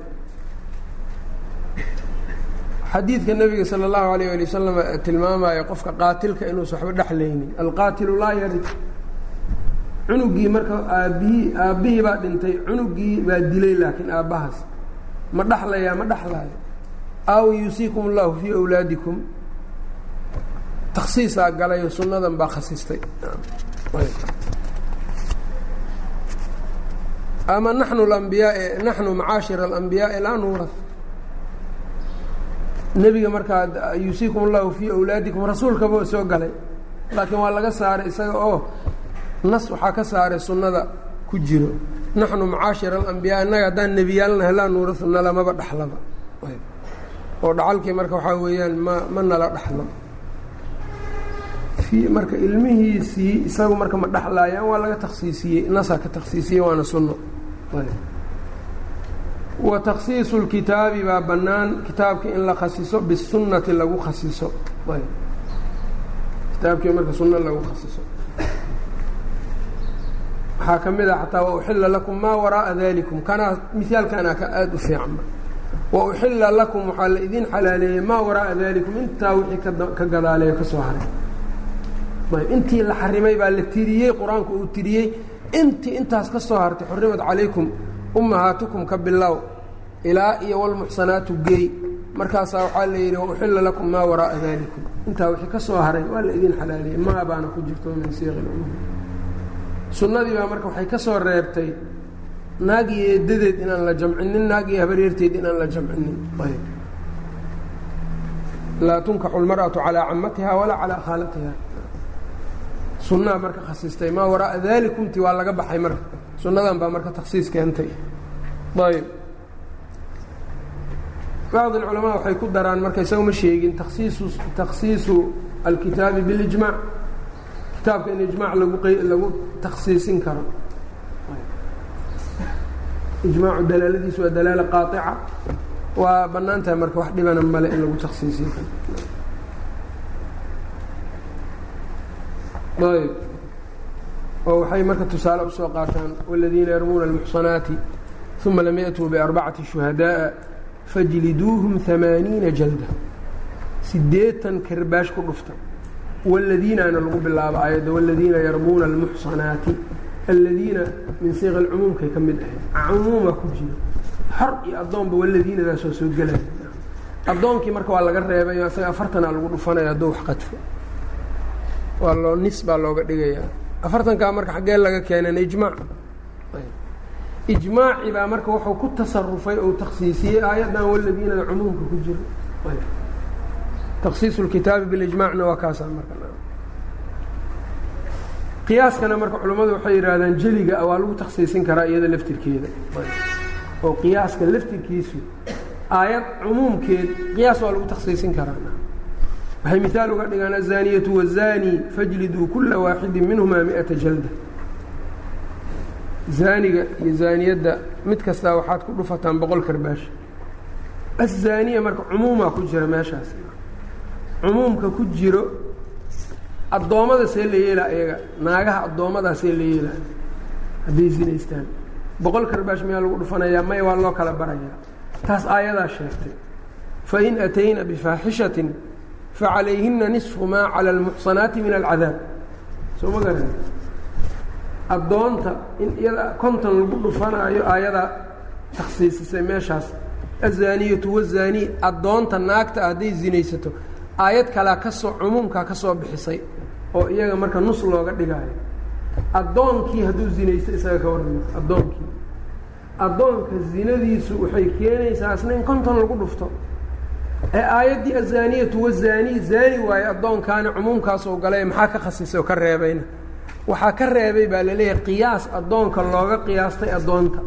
xadiidka nebiga salى اllahu alayه ali wasalam tilmaamaya qofka qaatilka inuusa waxba dhexlaynin alqaatilu laa yarid cunugii marka aabbihii aabbihii baa dhintay cunugii baa dilay laakiin aabbahaas ma dhexlayaa ma dhexlaayo aw yuusiikum اllahu fii awlaadikum taksiisaa galayo sunnadan baa khasistay ama naxnu اlambiyaai naxnu macaashira alambiyaai laa nuura nebiga markaa yuusiikum اllahu fii awlaadikum rasuulkaba soo galay. Laakiin waa laga saaray isaga oo nas waxaa ka saaray sunnada ku jiro. Naxnu macaashira alambiyaa innaga haddaan nebiyaalnahay laa nuurasu nalamaba dhaxlaba. Oo dhacalkii marka waxaa weeyaan ma ma nala dhaxlo. Marka ilmihiisii isagu marka ma dhexlaayaan waa laga taksiisiyey nasaa ka taksiisiyey waana sunno wa taksiisu اlkitaabi baa bannaan kitaabka in la khasiso bisunnati lagu khasiso kitaabkii marka sunno lagu khasiso waxaa ka mid a xataa wauxila lakum maa waraa'a dalikum kanaa mihaalkanaa ka aada u fiicanba wauxila lakum waxaa la idin xalaaleeyey maa waraa'a dalikum intaa wixii ka gadaaleeyo ka soo haray. Intii la xarimay baa la tiriyey qur'aanku uu tiriyey intii intaas ka soo hartay xurimat calaykum ummahaatukum ka bilow ilaa iyo walmuxsanaatu geey markaasaa waxaa la yidhi wauxila lakum maa waraa'a dalikum intaa wixii ka soo haray waa la idin xalaaleeyey maa ku jirto min siiqi sunnadii baa marka waxay ka soo reebtay naag iyo inaan la jamcinin naag habaryarteed inaan la jamcinin laa tunkaxu lmar'atu calaa camatiha walaa calaa khaalatiha sunnaha marka khasistay maa waraa'a dalikumti waa laga baxay marka sunnadan baa marka taksiis keentay. Ayb bacd alculamaa waxay ku daraan marka isaga ma sheegin taksiisu takhsiisu alkitaabi bilijmaac kitaabka in ijmaac lagu lagu taksiisin karo. Ijmaacu dalaaladiisu waa dalaala qaaطica waa bannaan marka wax dhibana male in lagu taksiisin karo ayb oo waxay marka tusaale usoo qaataan wاladiina yarmuuna اlmuxsanaati ثuma lam yaأtuu barbacati شhuhadaaءa fajliduuhum ثamaaniina jalda sideetan karbaash ku dhufta wاladiinaana lagu bilaabo aayadda wاladiina yarmuuna اlmuxsanaati aladiina min siiq اlcumuumkay ka mid ahayd cumuuma ku jiro xor iyo addoonba waladiinadaasoo soo gelaya addoonkii marka waa laga reebay isaga afartanaa lagu dhufanaya hadduu wax qadfo waa loo nis baa looga dhigayaa. Afartankaa marka xaggee laga keenan ijmaac. Ijmaaci baa marka wuxuu ku tasarufay ou taksiisiyey aayaddan waladiinada cumuumka ku jiro taksiisu lkitaabi bilijmaacna waa kaasaa marka. Qiyaaskana marka culammadu waxay yidhaahdaan jeliga waa lagu taksiisin karaa iyada laftirkeeda. Oo qiyaaska laftirkiisu aayad cumuumkeed qiyaas waa lagu taksiisin karaa waxay miaal uga dhigaan aلzaaniyatu wالzani fajliduu kula waaxidi minhumaa miئata jalda zaaniga iyo zaaniyadda mid kastaa waxaad ku dhufataan boqol karbaash aلzaaniya marka cumuumaa ku jira meeshaas cumuumka ku jiro addoommada see la yeelaa iyaga naagaha addoomadaa see la yeelaa hadday zinaystaan boqol karbaash miyaa lagu dhufanayaa may waa loo kala barayaa taas aayadaa sheegtay fain atayna bifaaxishaةi facalayhina nisfu maa cala almuxsanaati min alcadaab soo ma garan addoonta in iyada konton lagu dhufanaayo aayada takhsiisisay meeshaas. Azaaniyatu wazaani addoonta naagta hadday zinaysato aayad kalea ka soo cumuumkaa ka soo bixisay oo iyaga marka nus looga dhigaayo. Addoonkii hadduu zinaysto isaga ka warramo addoonkii addoonka zinadiisu waxay keenaysaa isna in konton lagu dhufto ee aayaddii azaaniyatu wazaaniy zaani waaye addoonkaani cumuumkaasoo galay maxaa ka khasisay oo ka reebayna? Waxaa ka reebay baa la leeyahay qiyaas addoonka looga qiyaastay addoonta.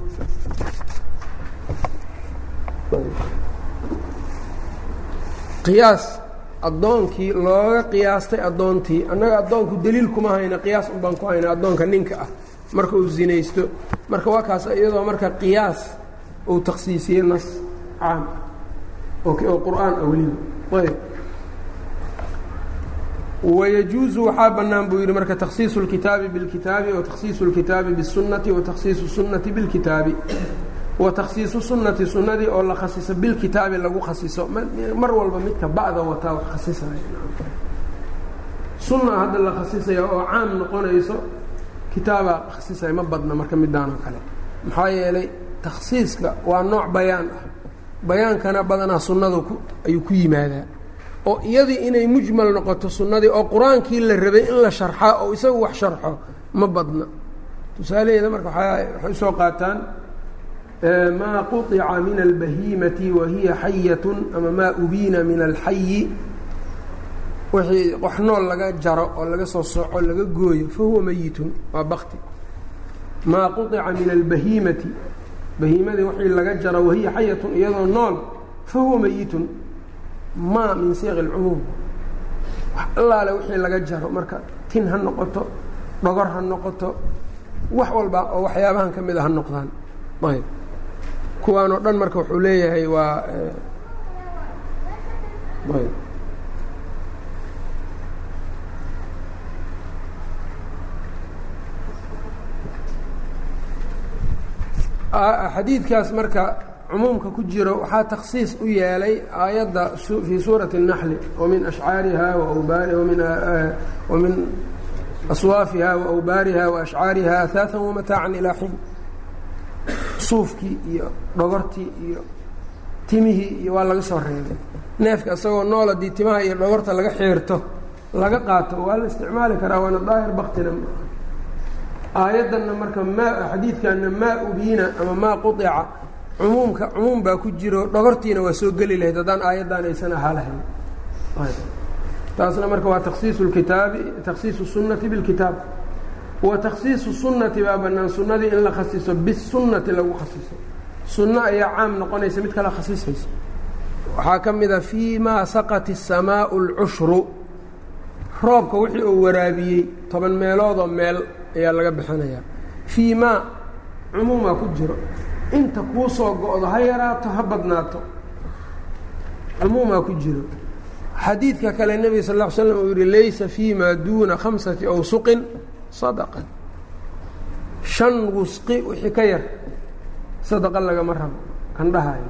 Qiyaas addoonkii looga qiyaastay addoontii annaga addoonku deliil kuma hayna qiyaas un ku hayna addoonka ninka ah. Marka uu zinaysto marka waa kaas iyadoo marka qiyaas uu taksiisiyey nas caam oo qur'aan ah weliba ayb wayajuuzu waxaa bannaan buu yidhi marka takhsiisu اlkitaabi biاlkitaabi wa takhsiisu اlkitaabi bالsunnati wa takhsiisu الsunnati biاlkitaabi wa takhsiisu sunnati sunnadii oo la khasiso bilkitaabi lagu khasiso mar walba midka ba'da wataa wax khasisaya sunna hadda la khasisaya oo caam noqonayso kitaabaa khasisaya ma badna marka midaan oo kale maxaa yeelay takhsiiska waa nooc bayaan ah bayaankana badanaa sunnadu ayuu ku yimaadaa. oo iyadii inay mujmal noqoto sunnadii oo qur'aankii la rabay in la sharxaa oo isagu wax sharxo ma badna. Tusaalaheeda marka waxay u soo qaataan maa quطica min albahiimati wa hiya xayatun ama maa ubiina min alxayi. Wixii nool laga jaro oo laga soo soco laga gooyo fa huwa meyitun waa bakti maa quطica min albahiimati bahiimadii wixii laga jaro wahiya xayatun iyadoo nool fa huwa meyitun maa min siiq اlcumuum wax allaale wixii laga jaro marka tin ha noqoto dhogor ha noqoto wax walba oo waxyaabahan ka mid a ha noqdaan. Ayb. Kuwaan oo dhan marka wuxuu leeyahay waa ayb xadiidkaas marka cumuumka ku jiro waxaa takhsiis u yeelay aayadda fii suurati الnaxli wamin ashcaariha wamin aswaafiha waawbaariha waashcaariha ahaaa wamataacan ilaa xiin. Suufkii iyo dhogortii iyo timihii iyo waa laga soo reebay. Neefka isagoo nool haddii timaha iyo dhogorta laga xiirto laga qaato waa la isticmaali karaa waana daahir baktina aayaddanna marka maa xadiidkanna maa ubiina ama maa quطica cumuumka cumuum baa ku jiro dhogortiina waa soo geli lahayd haddaan aayaddan aysan ahaa lahayn taasna marka waa taksiisu اlkitaabi taksiisu الsunati biاlkitaab wa taksiisu sunnati baa bannaan sunnadii in la khasiso bisunnati lagu khasiso sunno ayaa caam noqonaysa mid kala khasisaysa waxaa ka mid a fii maa saqat الsamaau اlcushru roobka wixii uu waraabiyey toban meeloodoo meel ayaa laga bixinayaa fii maa cumuumaa ku jiro. Inta kuu soo go-do ha yaraato ha badnaato. Cumuumaa ku jiro. Xadiidka kale nebiga sal ll ly slam uu yihi laysa fii maa duuna khamsati awsuqin sadaqa shan wusqi wixii ka yar sadaqa lagama rabo kan dhahayo.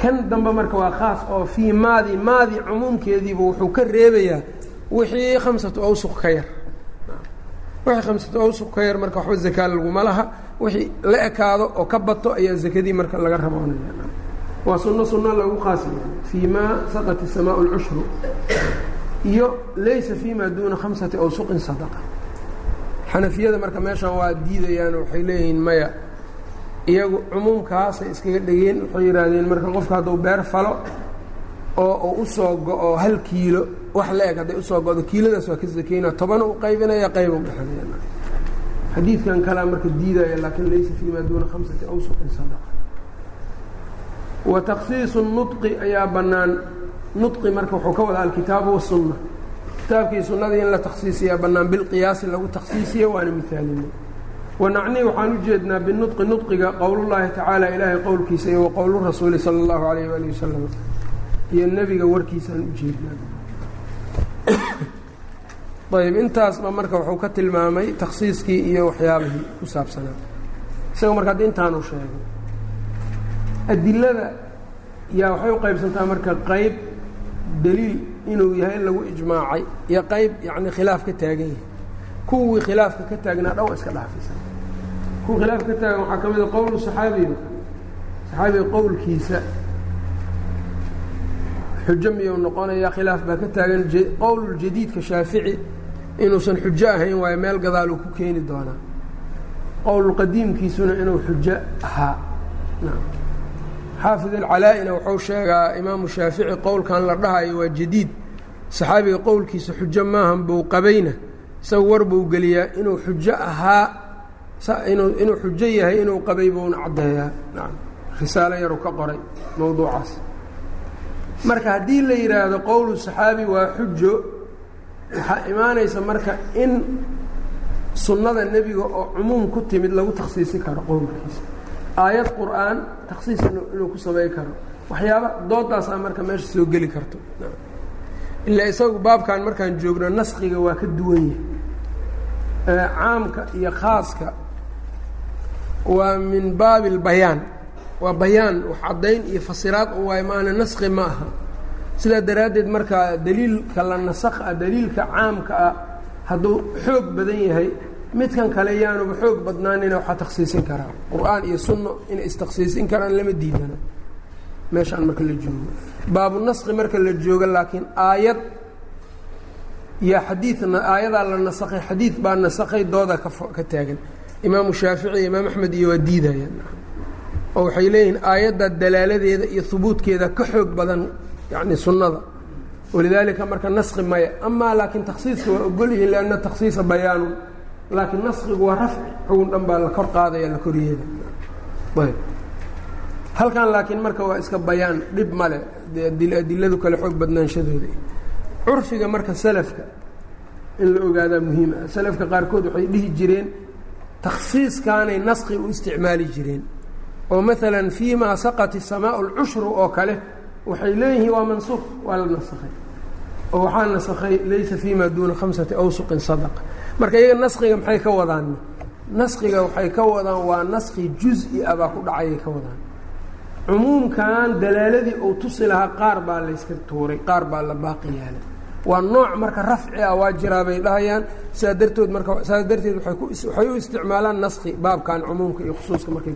Kan dambe marka waa khaas oo fii maadi maadi cumuumkeediiba wuxuu ka reebayaa wixii khamsatu awsuq ka yar wixii khamsatu awsuq ka yar marka waxba zakaa laguma laha wixii la ekaado oo ka bato ayaa zakadii marka laga raba waa sunno sunno lagu qaasaya fii maa saqat isamaa lcushru iyo laysa fii maa duuna khamsati awsuqin sadaqa. Xanafiyada marka meeshan waa diidayaan waxay leeyihiin maya. Iyagu cumuumkaasay iskaga dhegeen waxay yidhaahdeen marka qofka hadduu beer falo oo u u soo go-o hal kiilo wax la eg hadday u soo go-do kiiladaas waa ka sakeyna tobana u qaybinaya qayb u bixinaya xadiidkan kalea marka diidaya laakin laysa fii ma duuna khamsati awsuqin sadaqa wa taksiisu nudqi ayaa bannaan. Nudqi marka wuxuu ka wadaa alkitaabu wasunna kitaabkii sunnadii in la takhsiisiyaa bannaan bilqiyaasi lagu takhsiisiyo waana mihaalinay wanacni waxaan u jeednaa binudqi nudqiga qowlullaahi tacaala ilaahay qowlkiisa iyo wa qowlu rasuuli sala allahu alayh waali wasalam iyo nebiga warkiisaan u jeednaa ayb intaasba marka wuxuu ka tilmaamay takhsiiskii iyo waxyaabihii ku saabsanaa. Isaga marka haddi intaanu sheegay adilada yaa waxay u qaybsantaa marka qayb daliil inuu yahay in lagu ijmaacay iyo qayb yacni khilaaf ka taagan yahay. Kuwii khilaafka ka taagnaa waa iska dhaafaysa kuwii khilaafka ka taagan waxaa ka mid a qowlu saxaabiga. Saxaabiga qowlkiisa xujo miyuu noqonayaa khilaaf baa ka taagan qowluljadiidka shaafici inuusan xujo ahayn waayo meel gadaaluu ku keeni doonaa qowlulqadiimkiisuna inuu xujo ahaa. Xaafid alcalaa-ina wuxuu sheegaa imaamu shaafici qowlkan la dhahayo waa jadiid. Saxaabiga qowlkiisa xujo maahan buu qabayna isaga war buu geliyaa inuu xujo ahaa inuu xujo yahay inuu qabay buuna caddeeyaa risaalo yaru ka qoray mowduucaas marka haddii la yidhaahdo qowlu saxaabi waa xujo waxaa imaanaysa marka in sunnada nebiga oo cumuum ku timid lagu takhsiisi karo qowlkiisa. Aayad qur'aan takhsiis inuu ku samay karo. Waxyaaba doodaasaa marka meesha soo geli karto. Ilaa isagu baabkan markaan joogno naskiga waa ka duwan yahay. Caamka iyo khaaska waa min baabi اlbayaan waa bayaan wax caddayn iyo fasiraad u waay maana naski ma aha. Sidaa daraaddeed markaa daliilka la nasakha daliilka caamka ah hadduu xoog badan yahay midkan kale yaanuba xoog badnaanina waxaa takhsiisin karaa. Qur'aan iyo sunno inay istakhsiisin karaan lama diidana. Meeshaan marka la joogo. Baabu naski marka la joogo laakiin aayad yaa xadiidna aayadaa la nasakhay xadiid baa nasakhay dooda ka taagan. Imaamu shaafici imaam axmed iyo waa diidayaan oo waxay leeyihiin aayadda dalaaladeeda iyo hubuudkeeda ka xoog badan yani sunnada. Walidaalika marka naski maya. Amaa laakiin taksiiska waa ogol yihiin lianna taksiisa bayaanun. Laakiin naskigu waa rafci. Xugun dhan baa la kor qaadaya la koryeeda. Ayb. Halkan laakiin marka waa iska bayaan dhib male adiladu kale xoog badnaanshadooda curfiga marka salafka in la ogaadaa muhiim ah salafka qaarkood waxay dhihi jireen takhsiiskaanay naski u isticmaali jireen oo maalan fii maa saqat isamaau lcushru oo kale waxay leeyihiin waa mansuuq waa la nasakhay. Oo waxaa nasakhay laysa fii maa duuna khamsati awsuqin sadaqa marka iyaga naskiga maxay ka wadaan? Naskiga waxay ka wadaan waa naski juz-i ah baa ku dhacayay ka wadaan. Cumuumkan dalaaladii uu tusi lahaa qaar baa layska tuuray qaar baa la baaqi yaalay waa nooc marka rafci ah waa jiraa bay dhahayaan. Sidaa dartood marka saas darteed waxay u isticmaalaan naski baabkan cumuumka iyo khusuuska markay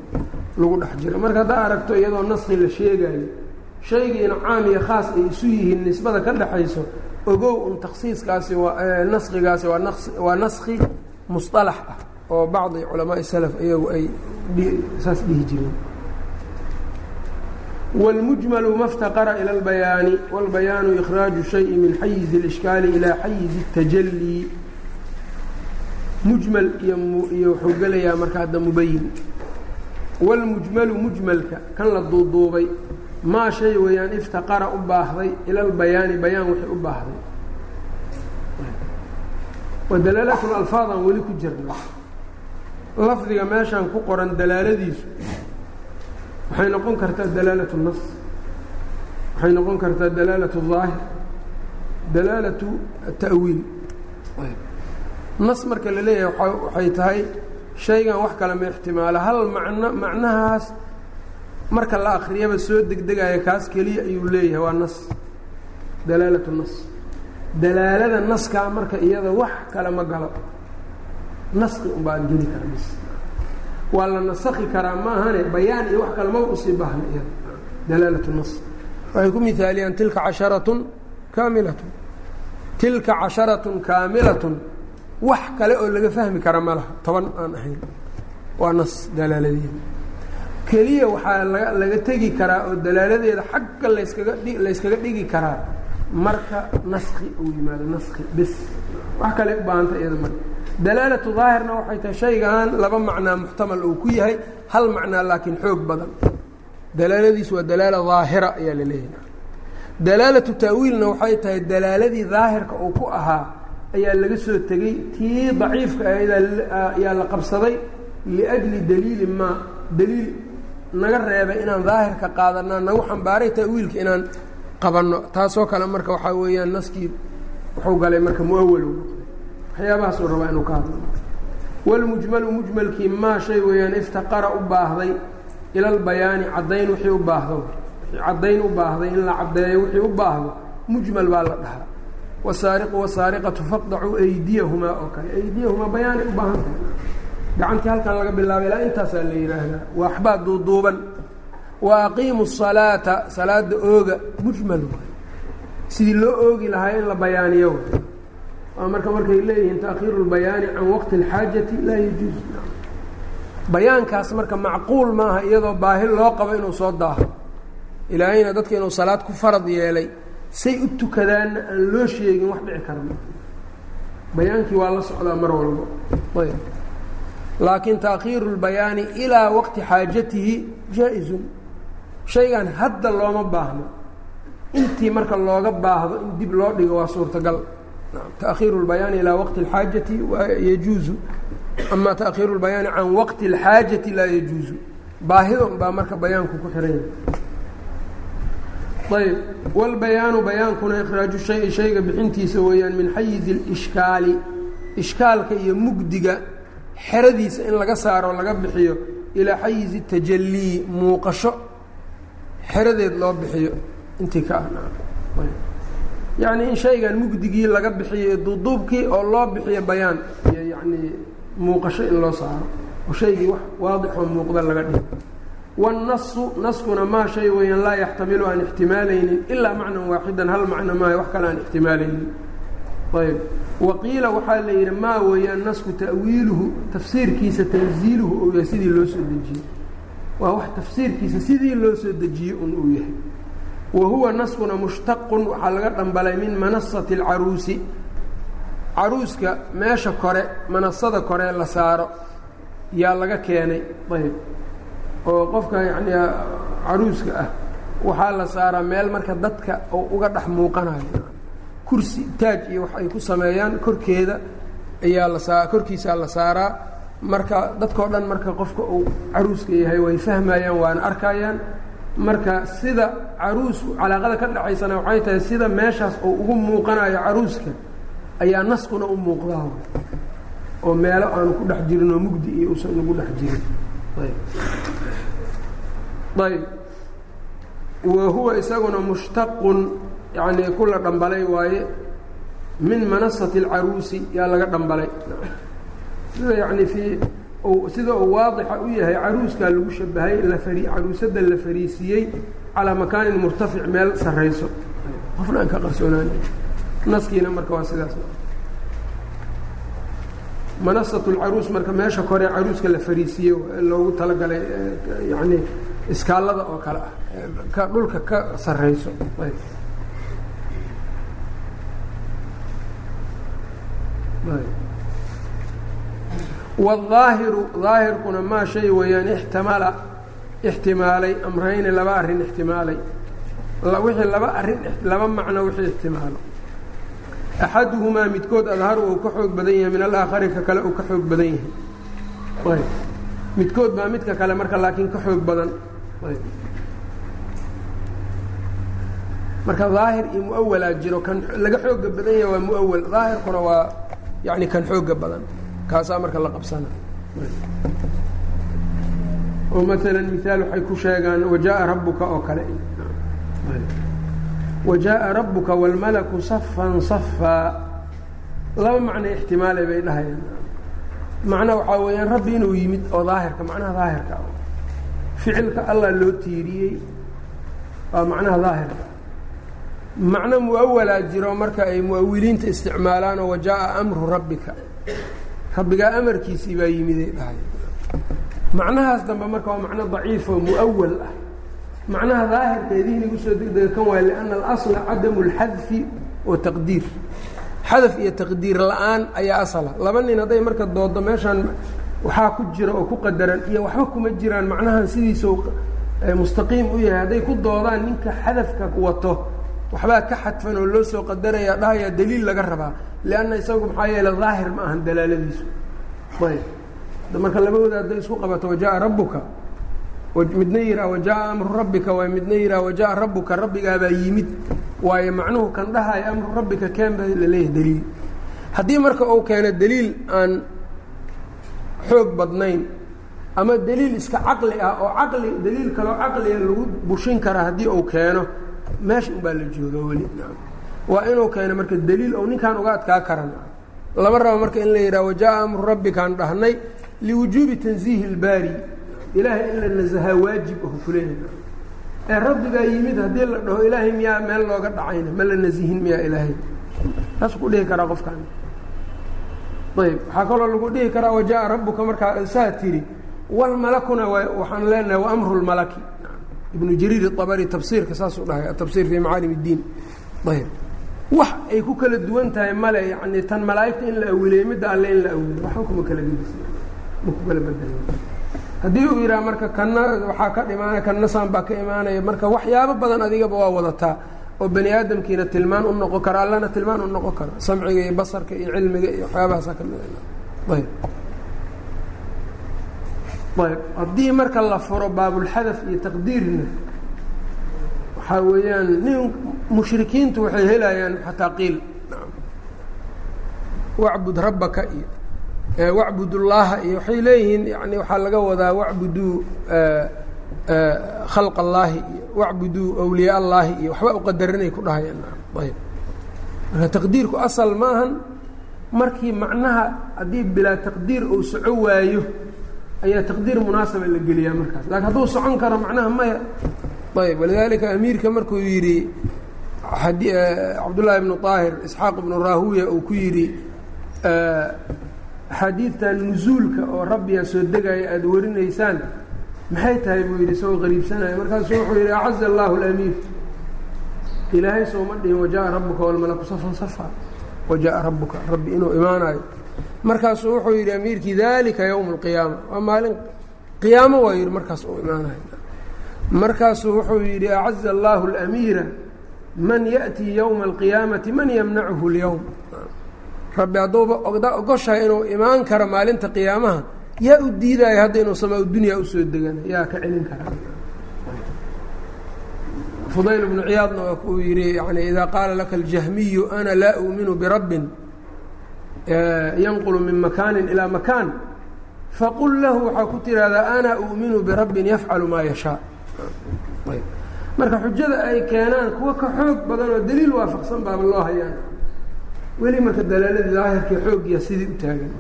lagu dhex jiro. Marka haddaa aragto iyadoo naski la sheegayo shaygiina caam iyo khaas ay isu yihiin nisbada ka dhexayso ogow un taksiiskaasi naskigaasi waa nas waa naski musطalax ah oo bacdi culamaai salaf iyagu ay saas dhihi jireen wاlmujmalu ma اftaqara ilى اlbayaani wاlbayaanu ikhraaju shayi min xayizi اlishkaali ilaa xayizi الtajalii mujmal iyo iyo wuxuu gelayaa marka hadda mubayin wاlmujmalu mujmalka kan la duuduubay maa shay weeyaan iftaqara u baahday ila lbayaani bayaan wixii u baahday wa dalaalatun alfaadaan weli ku jirna lafdiga meeshaan ku qoran dalaaladiisu waxay noqon kartaa dalaalatu nas waxay noqon kartaa dalaalatu daahir dalaalatu ta'wiil. Nas marka la leeyahay waxay tahay shaygan wax kale ma ixtimaala. Hal macno macnahaas marka la akriyaba soo degdegaya kaas keliya ayuu leeyahay waa nas dalaalatu nas dalaalada naskaa marka iyada wax kale ma galo. Naski unbaa geli kara waa la nasakhi karaa maahane bayaan iyo wax kale maba u sii baahna dalaalatu nas waxay ku mihaaliyaan tilka casharatun kaamilatun. Tilka casharatun kaamilatun. Wax kale oo laga fahmi kara ma laha. Toban aan ahayn. Waa nas dalaaladeeda. Keliya waxaa laga laga tegi karaa oo dalaaladeeda xagga layskaga dhi layskaga dhigi karaa. Marka naski uu yimaado naski bis. Wax kale u baahanta iyada marka dalaalatu daahirna waxay tahay shaygan laba macnaa muxtamal uu ku yahay hal macnaa laakiin xoog badan. Dalaaladiis waa dalaala daahira ayaa la leeyahay. Dalaalatu ta'wiilna waxay tahay dalaaladii daahirka uu ku ahaa ayaa laga soo tegey tii daciifka ahayd ayaa la qabsaday liajli daliili maa daliil naga reebay inaan daahirka qaadanaa nagu xambaaray ta'wiilka inaan qabanno. Taasoo kale marka waxaa weeyaan naskii wuxuu galay marka muawalow waxyaabahaasuu rabaa inuu ka hadlo wlmujmalu mujmalkii maa shay weeyaan iftaqara u baahday ila albayaani caddayn wixii u baahdo. Caddayn u baahday in la caddeeyo wixii u baahdo. Mujmal baa la dhahaa. Wasaariqu wasaariqatu faqdacuu aydiyahumaa oo kale. Aydiyahumaa bayaanay u baahan tahay. Gacantii halkan laga bilaabay ilaa intaasaa la yidhaahdaa waxbaa duuduuban wa aqiimu salaata salaada ooga. Mujmal sidii loo oogi lahaa in la bayaaniyo oo marka markay leeyihiin takhiiru lbayaani can waqti اlxaajati laa yajuuz. Bayaankaas marka macquul maaha iyadoo baahi loo qabo inuu soo daaho. Ilaahayna dadka inuu salaad ku farad yeelay say u tukadaanna aan loo sheegin wax dhici kara bayaankii waa la socdaa mar walbo. Ayb. Laakiin taakhiiru lbayaani ilaa waqti xaajatihi jaa-izun. Shaygan hadda looma baahno. Intii marka looga baahdo in dib loo dhigo waa suurtagal. taakhiiru اlbayaani ilaa waqti اlxaajati yajuuzu ama taakhiiru اlbayaani can waqti اlxaajati laa yajuuzu baahida un baa marka bayaanku ku xiranya ayb wاlbayaanu bayaankuna ikhraaju shayi shayga bixintiisa weeyaan min xayizi اlishkaali ishkaalka iyo mugdiga xeradiisa in laga saaro laga bixiyo ilaa xayizi tajalii muuqasho xeradeed loo bixiyo intii ka ah yacni in shaygan mugdigii laga bixiyo duuduubkii oo loo bixiyo bayaan iyo yacni muuqasho in loo saaro oo shaygii wax waadixoo muuqda laga dhigo. Wاnnasu naskuna maa shay weeyaan laa yaxtamilu aan ixtimaalaynin ilaa macnan waaxidan hal macno maaha wax kale aan ixtimaalaynin. Ayb waqiila waxaa la yidhi maa weeyaan nasku ta'wiiluhu tafsiirkiisa tanziiluhu uu yahay sidii loo soo dejiyey waa wax tafsiirkiisa sidii loo soo dejiyey un uu yahay wa huwa naskuna mushtaqun waxaa laga dhambalay min manasati اlcaruusi caruuska meesha kore manasada kore la saaro yaa laga keenay ayb oo qofka yacni caruuska ah waxaa la saaraa meel marka dadka oo uga dhex muuqanayo. Kursi taaj iyo wax ay ku sameeyaan korkeeda ayaa la saa korkiisaa la saaraa. Marka dadkao dhan marka qofka uu caruuska yahay way fahmayaan waana arkayaan marka sida caruusku calaaqada ka dhaxaysana waxay tahay sida meeshaas oo ugu muuqanayo caruuska ayaa naskuna u muuqdaa oo meelo aanu ku dhex jirin oo mugdi iyo usan ugu dhex jirin. Ayb. Wa huwa isaguna mushtaqun yani kula dhambalay waaye min manasati اlcaruusi yaa laga dhambalay. Sida yani fii sida uu waadixa u yahay caruuskaa lagu shabahay caruusada la fariisiiyey calaa makaanin murtafic meel sarayso qofna aan ka qarsoonaan. Naskiina marka waa sidaas. Manasat اlcaruus marka meesha kore caruuska la fariisiiyey loogu talagalay yani iskaalada oo kale ah ka dhulka ka sarayso wاaahiru aahirkuna maa shay weeyaan ixtimala ixtimaalay amrayni laba arrin ixtimaalay wixii laba arrin laba macno wixii ixtimaalo axaduhumaa midkood adharu uu ka xoog badan yahay min alaakhari ka kale uu ka xoog badan yahay midkood baa midka kale marka laakiin ka xoog badan marka daahir iyo muawalaa jiro kan laga xooga badan yahay waa muawal daahirkuna waa yani kan xooga badan kaasaa marka la qabsana. Oo maala miaal waxay ku sheegaan wajaaa rabuka oo kale. Wajaaa rabuka wاlmalaku safan safaa laba macna ixtimaale bay dhahayaan. Macnaa waxaa weeyaan rabbi inuu yimid oo daahirka macnaha daahirka. Ah ficilka allah loo tiiriyey waa macnaha daahirka. Macno muawalaa jiro marka ay muawiliinta isticmaalaan oo wajaaa amru rabbika rabbigaa amarkiisii baa yimiday dhahay. Macnahaas dambe marka waa macno daciifo muawal ah. Macnaha daahirkeedii inagu soo degdega kan waay lianna alasla cadamu اlxadfi wa taqdiir. Xadaf iyo taqdiir la'aan ayaa asala. Laba nin hadday marka doodo meeshaan waxaa ku jira oo ku qadaran iyo waxba kuma jiraan macnahan sidiisa mustaqiim u yahay. Hadday ku doodaan ninka xadafka wato waxbaa ka xadfan oo loo soo qadaraya dhahayaa daliil laga rabaa lanna isagu maxaa yeele daahir ma ahan dalaaladiisu ayb marka labadooda hadday isku qabato wajaa rabuka midna yihaa wajaa amru rabbika waay midna yihaa wajaa rabuka rabbigaabaa yimid waayo macnuhu kan dhahayo amru rabbika keenba la leeyahay daliil haddii marka uu keeno daliil aan xoog badnayn ama daliil iska caqli ah oo caqli daliil kaloo caqliga lagu bushin kara haddii uu keeno meesha unbaa la jooga weli waa inuu keeno marka daliil oo ninkan uga adkaa karan. Lama rabo marka in la yidhaha wajaa amru rabbikaan dhahnay liwujuubi tansiihi اlbaari ilaahay in la nasahaa waajib ahu kuleeyahay ee rabbigaa yimid haddii la dhaho ilaahay miyaa meel looga dhacayna? Ma la nasihin miyaa ilaahay? Taasuu ku dhihi karaa qofkaan. Ayb waxaa kaloo lagu dhihi karaa wajaa rabbuka? Markaa saa tiri walmalakuna waxaan leenahay waamru lmalaki ibnu jariir abari tafsiirka saasuu dhahay atabsir fi macaalim اdiin ayb wax ay ku kala duwan tahay male yani tan malaa'igta in la awileyey midda alle in la awiley waxba kuma kala gedis ma ku kala bedel haddii uu yidhaha marka kanna waxaa ka dhimaanaya kanna saan baa ka imaanaya. Marka waxyaabo badan adigaba waa wadataa oo bani aadamkiina tilmaan u noqon karo allana tilmaan u noqon karo samciga iyo basarka iyo cilmiga iyo waxyaabahaasaa ka mid ayb ayb haddii marka la furo baabulxadaf iyo taqdiirna waxaa weeyaan nin mushrikiintu waxay helayaan xataa qiil. Wacbud rabbaka iyo wacbud iyo waxay leeyihiin yani waxaa laga wadaa wacbuduu khalq allaahi iyo wacbuduu awliyaa allaahi iyo waxba uqadaranay ku dhahayaan. Ayb marka taqdiirku asal maahan markii macnaha haddii bilaa taqdiir uu soco waayo ayaa taqdiir munaasaba la geliyaa markaas. Laakiin hadduu socon karo macnaha maya. Ayb walidaalika amiirka markuu yidhi cabdullaahi eh, ibnu aahir isxaaq ibnu raahuya uu ku yidhi eh, axaadiidtan nusuulka oo rabbiga soo degaya aada warinaysaan maxay tahay buu yidhi isagoo qariibsanaya markaasu wuxuu yidhi acaza allahu alamiir. Ilaahay sooma dhihin wajaa-a rabbuka walmalaku safan safa. Wajaa-a rabbuka rabbi inuu imaanayo. Markaasuu wuxuu yidhi amiirkii dalika yowma alqiyaama waa maalin qiyaamo waa yidhi markaas uu imaanayo. Markaasuu wuxuu yidhi acaza allaahu alamiira man yaأtii ywma اlqiyaamati man yamnachu اlyowm rabbi hadduuba ogoshahay inuu imaan karo maalinta qiyaamaha yaa u diidaayo hadda inuu samaa dunya usoo degana yaa ka celin karaa fudayl bnu ciyaadna waa uu yihi yani idaa qaala laka اljahmiyu ana laa uuminu birabbin yanqulu min makaanin ilaa makaan faqul lahu waxaa ku tihahdaa ana uuminu birabbin yafcalu maa yashaa marka xujada ay keenaan kuwa ka xoog badan oo daliil waafaqsan baaba loo hayaan weli marka dalaaladii daahirkii xooggiya sidii u taagan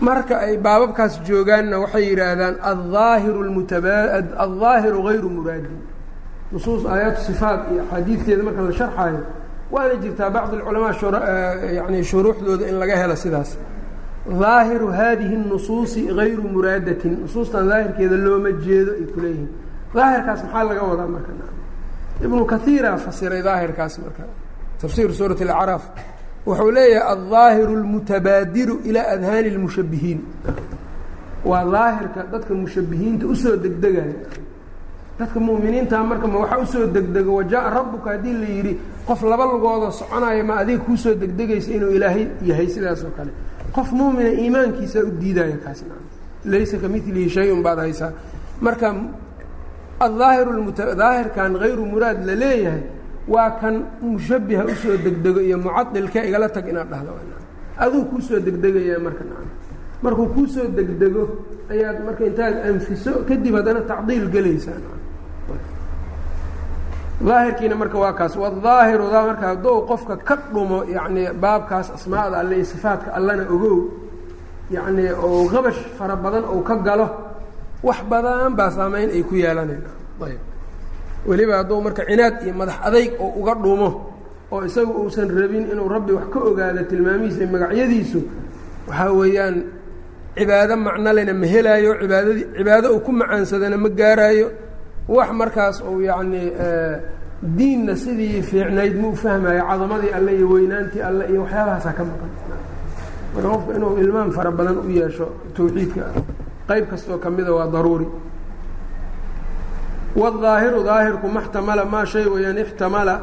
marka ay baababkaas joogaanna waxay yidhaahdaan aaahiru mutaaaddaahiru hayru muraadin nusuus aayaatu sifaat iyo axaadiidteeda marka la sharxaayo waana jirtaa bacd alculamaa yani shuruuxdooda in laga helo sidaas. ظaahiru haadihi الnusuusi غayru muraadatin nusuustan daahirkeeda looma jeedo ay kuleeyihiin daahirkaas maxaa laga wadaa marka ibnu kaiira fasiray daahirkaas marka tafsir suuraة اlacraaf wuxuu leeyahay aلظaahiru اlmutabaadiru ilaa adhaani اlmushabihiin waa daahirka dadka mushabihiinta usoo degdegaya dadka mu'miniinta marka ma waxa usoo degdego wajaءa rabuka haddii la yidhi qof laba lugooda soconaya ma adiga kuusoo degdegaysa inuu ilaahay yahay sidaas oo kale qof muumina iimaankiisa u diidaya kaasna laysa kamilihi shay-un baad haysaa. Marka aلظaahiru daahirkan hayru muraad la leeyahay waa kan mushabiha u soo degdego iyo mucadilka igala tag inaad dhahdo. Aduu kuusoo degdegaya marka markuu kuusoo degdego ayaad marka intaad anfiso kadib haddana tacdiil gelaysaa daahirkiina marka waa kaas. Waaahiru marka hadduu qofka ka dhumo yani baabkaas asmaada alle iyo sifaatka allana ogow yani oo qabash fara badan ou ka galo wax badan baa saameyn ay ku yeelanayna ayb. Weliba hadduu marka cinaad iyo madax adayg oo uga dhumo oo isagu uusan rabin inuu rabbi wax ka ogaado tilmaamihiisa iyo magacyadiisu waxaa weeyaan cibaado macnolena ma helaayo cibaadadii cibaado uu ku macaansadana ma gaaraayo wax markaas uu yacnii diinna sidii fiicnayd ma u fahmayo cadamadii alle iyo weynaantii alle iyo waxyaabahaasaa ka maqan. Marka qofka inuu ilmaam fara badan u yeesho tawxiidka qayb kastoo ka mida waa daruuri. Wاظaahiru daahirku maxtamala maa shay weyaan ixtamala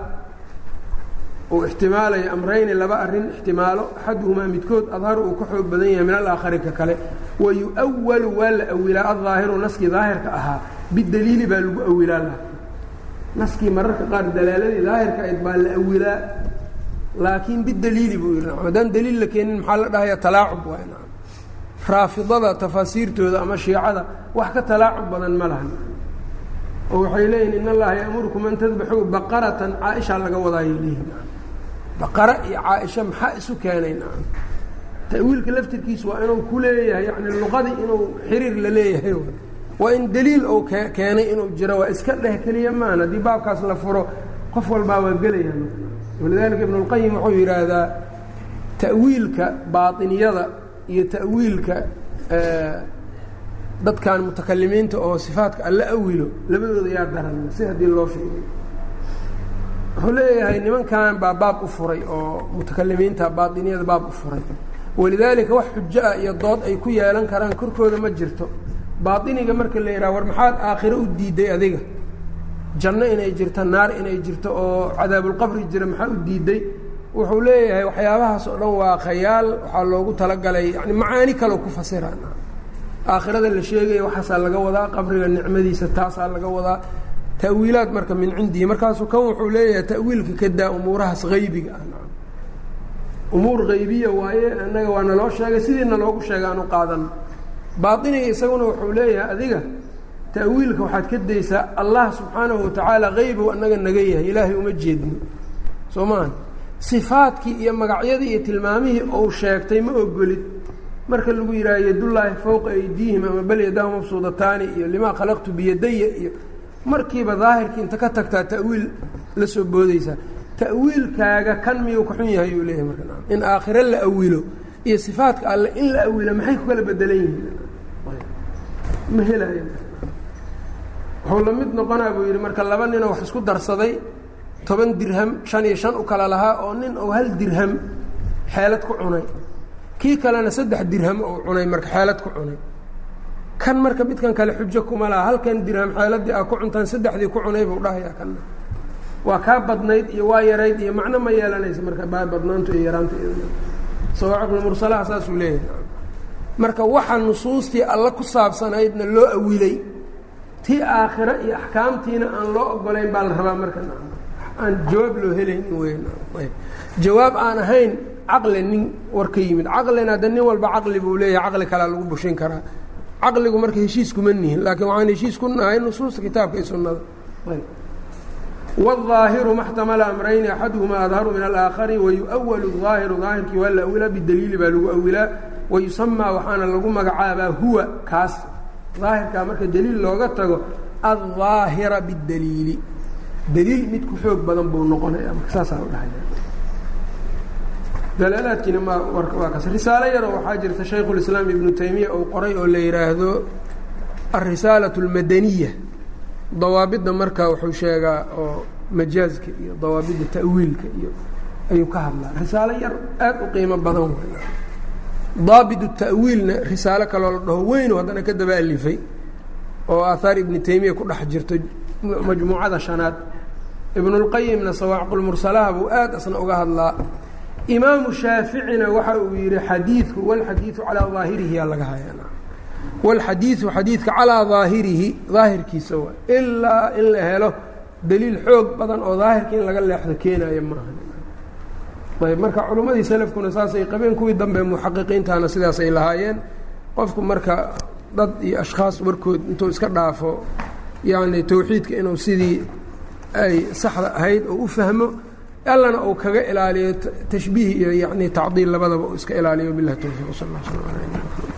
uu ixtimaalaya amrayni laba arrin ixtimaalo axaduhumaa midkood adharu uu ka xoog badan yahay min alaakhari ka kale wayu'walu waa la awilaa aلظaahiru naskii daahirka ahaa bidaliili baa lagu awilaa laha naskii mararka qaar dalaaladii daahirka ayd baa la awilaa laakiin bidaliili buu yihi haddaan daliil la keenin maxaa la dhahaya talaacub raafidada tafaasiirtooda ama shiicada wax ka talaacub badan ma lahan oo waxay leeyihiin in allaha yaamurukum an tadbaxuu baqaratan caaisha laga wadaayay leeyihiin baqara iyo caaisha maxaa isu keenay tawiilka laftirkiis waa inuu ku leeyahay yani luqadii inuu xiriir la leeyahay waa in daliil uu keenay inuu jiro waa iska dheh keliya maan haddii baabkaas la furo qof walbaa waa gelaya walidaalika ibn اlqayim wuxuu yidhaahdaa ta'wiilka baaطiniyada iyo ta'wiilka dadkan mutakalimiinta oo sifaatka alla awilo labadooda yaa daran si haddii loo fiiriyo. Wuxuu leeyahay nimankan baa baab u furay oo mutakalimiinta baainiyada baab u furay walidaalika wax xujo ah iyo dood ay ku yeelan karaan korkooda ma jirto. Baaطiniga marka la yidhaha war maxaad aakhiro u diiday adiga? Janno inay jirto naar inay jirto oo cadaabulqabri jira maxaa u diiday? Wuxuu leeyahay waxyaabahaas oo dhan waa khayaal waxaa loogu talagalay yani macaani kaleo ku fasiraan. Aakhirada la sheegaya waxaasaa laga wadaa qabriga nicmadiisa taasaa laga wadaa. Ta'wiilaad marka min cindihi markaasuu kan wuxuu leeyahay ta'wiilka ka daa umuurahaas haybiga ah umuur haybiya waaye annaga waa naloo sheegay sidii naloogu sheegay aanu qaadan. Baainiga isaguna wuxuu leeyahay adiga ta'wiilka waxaad ka daysaa allah subxaanahu watacaala haybow annaga naga yahay ilaahay uma jeedno soo maaha sifaadkii iyo magacyadii iyo tilmaamihii ou sheegtay ma ogolid. Marka lagu yidhaha yadullaahi fowqa aydiihim ama bal yadahu mabsuudataani iyo limaa khalaqtu biyadaya iyo markiiba daahirkii inta ka tagtaa ta'wiil la soo boodaysaa ta'wiilkaaga kan miyuu ka xun yahay uu leeyahay marka in aakhiro la awilo iyo sifaadka alle in la awilo maxay ku kala bedelan yihiin ma helaya wuxuu la mid noqonaa buu yidhi marka laba ninoo wax isku darsaday toban dirham shan iyo shan u kala lahaa oo nin ou hal dirham xeelad ku cunay. Kii kalena saddex dirham ou cunay marka xeelad ku cunay. Kan marka midkan kale xujo kuma laha halkan dirham xeeladii aa ku cuntaan saddexdii ku cunay buu dhahayaa kanna waa kaa badnayd iyo waa yarayd iyo macno ma yeelanaysa marka badnaantu iyo yaraanta sawaaciqulmursalaha saasuu leeyahay. Marka waxa nusuustii alle ku saabsanaydna loo awilay tii aakhiro iyo axkaamtiina aan loo ogolayn baa la rabaa marka. Aan jawaab loo helaynin weyn. Jawaab aan ahayn caqli nin war ka yimid. Caqlina de nin walba caqli buu leeyahay caqli kalea lagu bushin karaa. Caqligu marka heshiis kuma nihin laakiin waxaan heshiis ku nahay nusuusta kitaabka iyo sunnada wالظaahiru maxtamala amrayni axaduhumaa adharu min alaakhari wayuأwalu الظaahiru daahirkii waa la awilaa bidaliili baa lagu awilaa wayusamaa waxaana lagu magacaabaa huwa kaas daahirkaa marka daliil looga tago alظaahira bاdaliili daliil mid ku xoog badan buu noqonaya marka saasaa udhahaya dalaalaadkiina ma waa kas risaalo yaroo waxaa jirta shaykhu اlislaam ibnu taymiya uu qoray oo la yidhaahdo alrisaalaة اlmadaniya dawaabidda marka wuxuu sheegaa oo majaazka iyo dawaabidda ta'wiilka iyo ayuu ka hadlaa. Risaalo yar aad u qiimo badan daabit ta'wiilna risaalo kaloo la dhaho weynu haddana ka daba alifay oo aahaar ibni taymiya ku dhex jirto majmuucada shanaad. Ibnulqayimna sawaaciqulmursalaha buu aad asna uga hadlaa. Imaamu shaaficina waxa uu yidhi xadiidku walxadiidu calaa daahirihi yaa laga hayaa walxadiidu xadiidka calaa daahirihi daahirkiisa waa ilaa in la helo daliil xoog badan oo daahirka in laga leexdo keenayo maaha ayb marka culimmadii salafkuna saasay qabeen kuwii dambe muxaqiqiintana sidaasay lahaayeen qofku marka dad iyo ashkhaas warkood intuu iska dhaafo yacni towxiidka inuu sidii ay saxda ahayd oo u fahmo allana uu kaga ilaaliyo tashbiih iyo yani tacdiil labadaba uu iska ilaaliyo bilahi towfiiq sal lla sl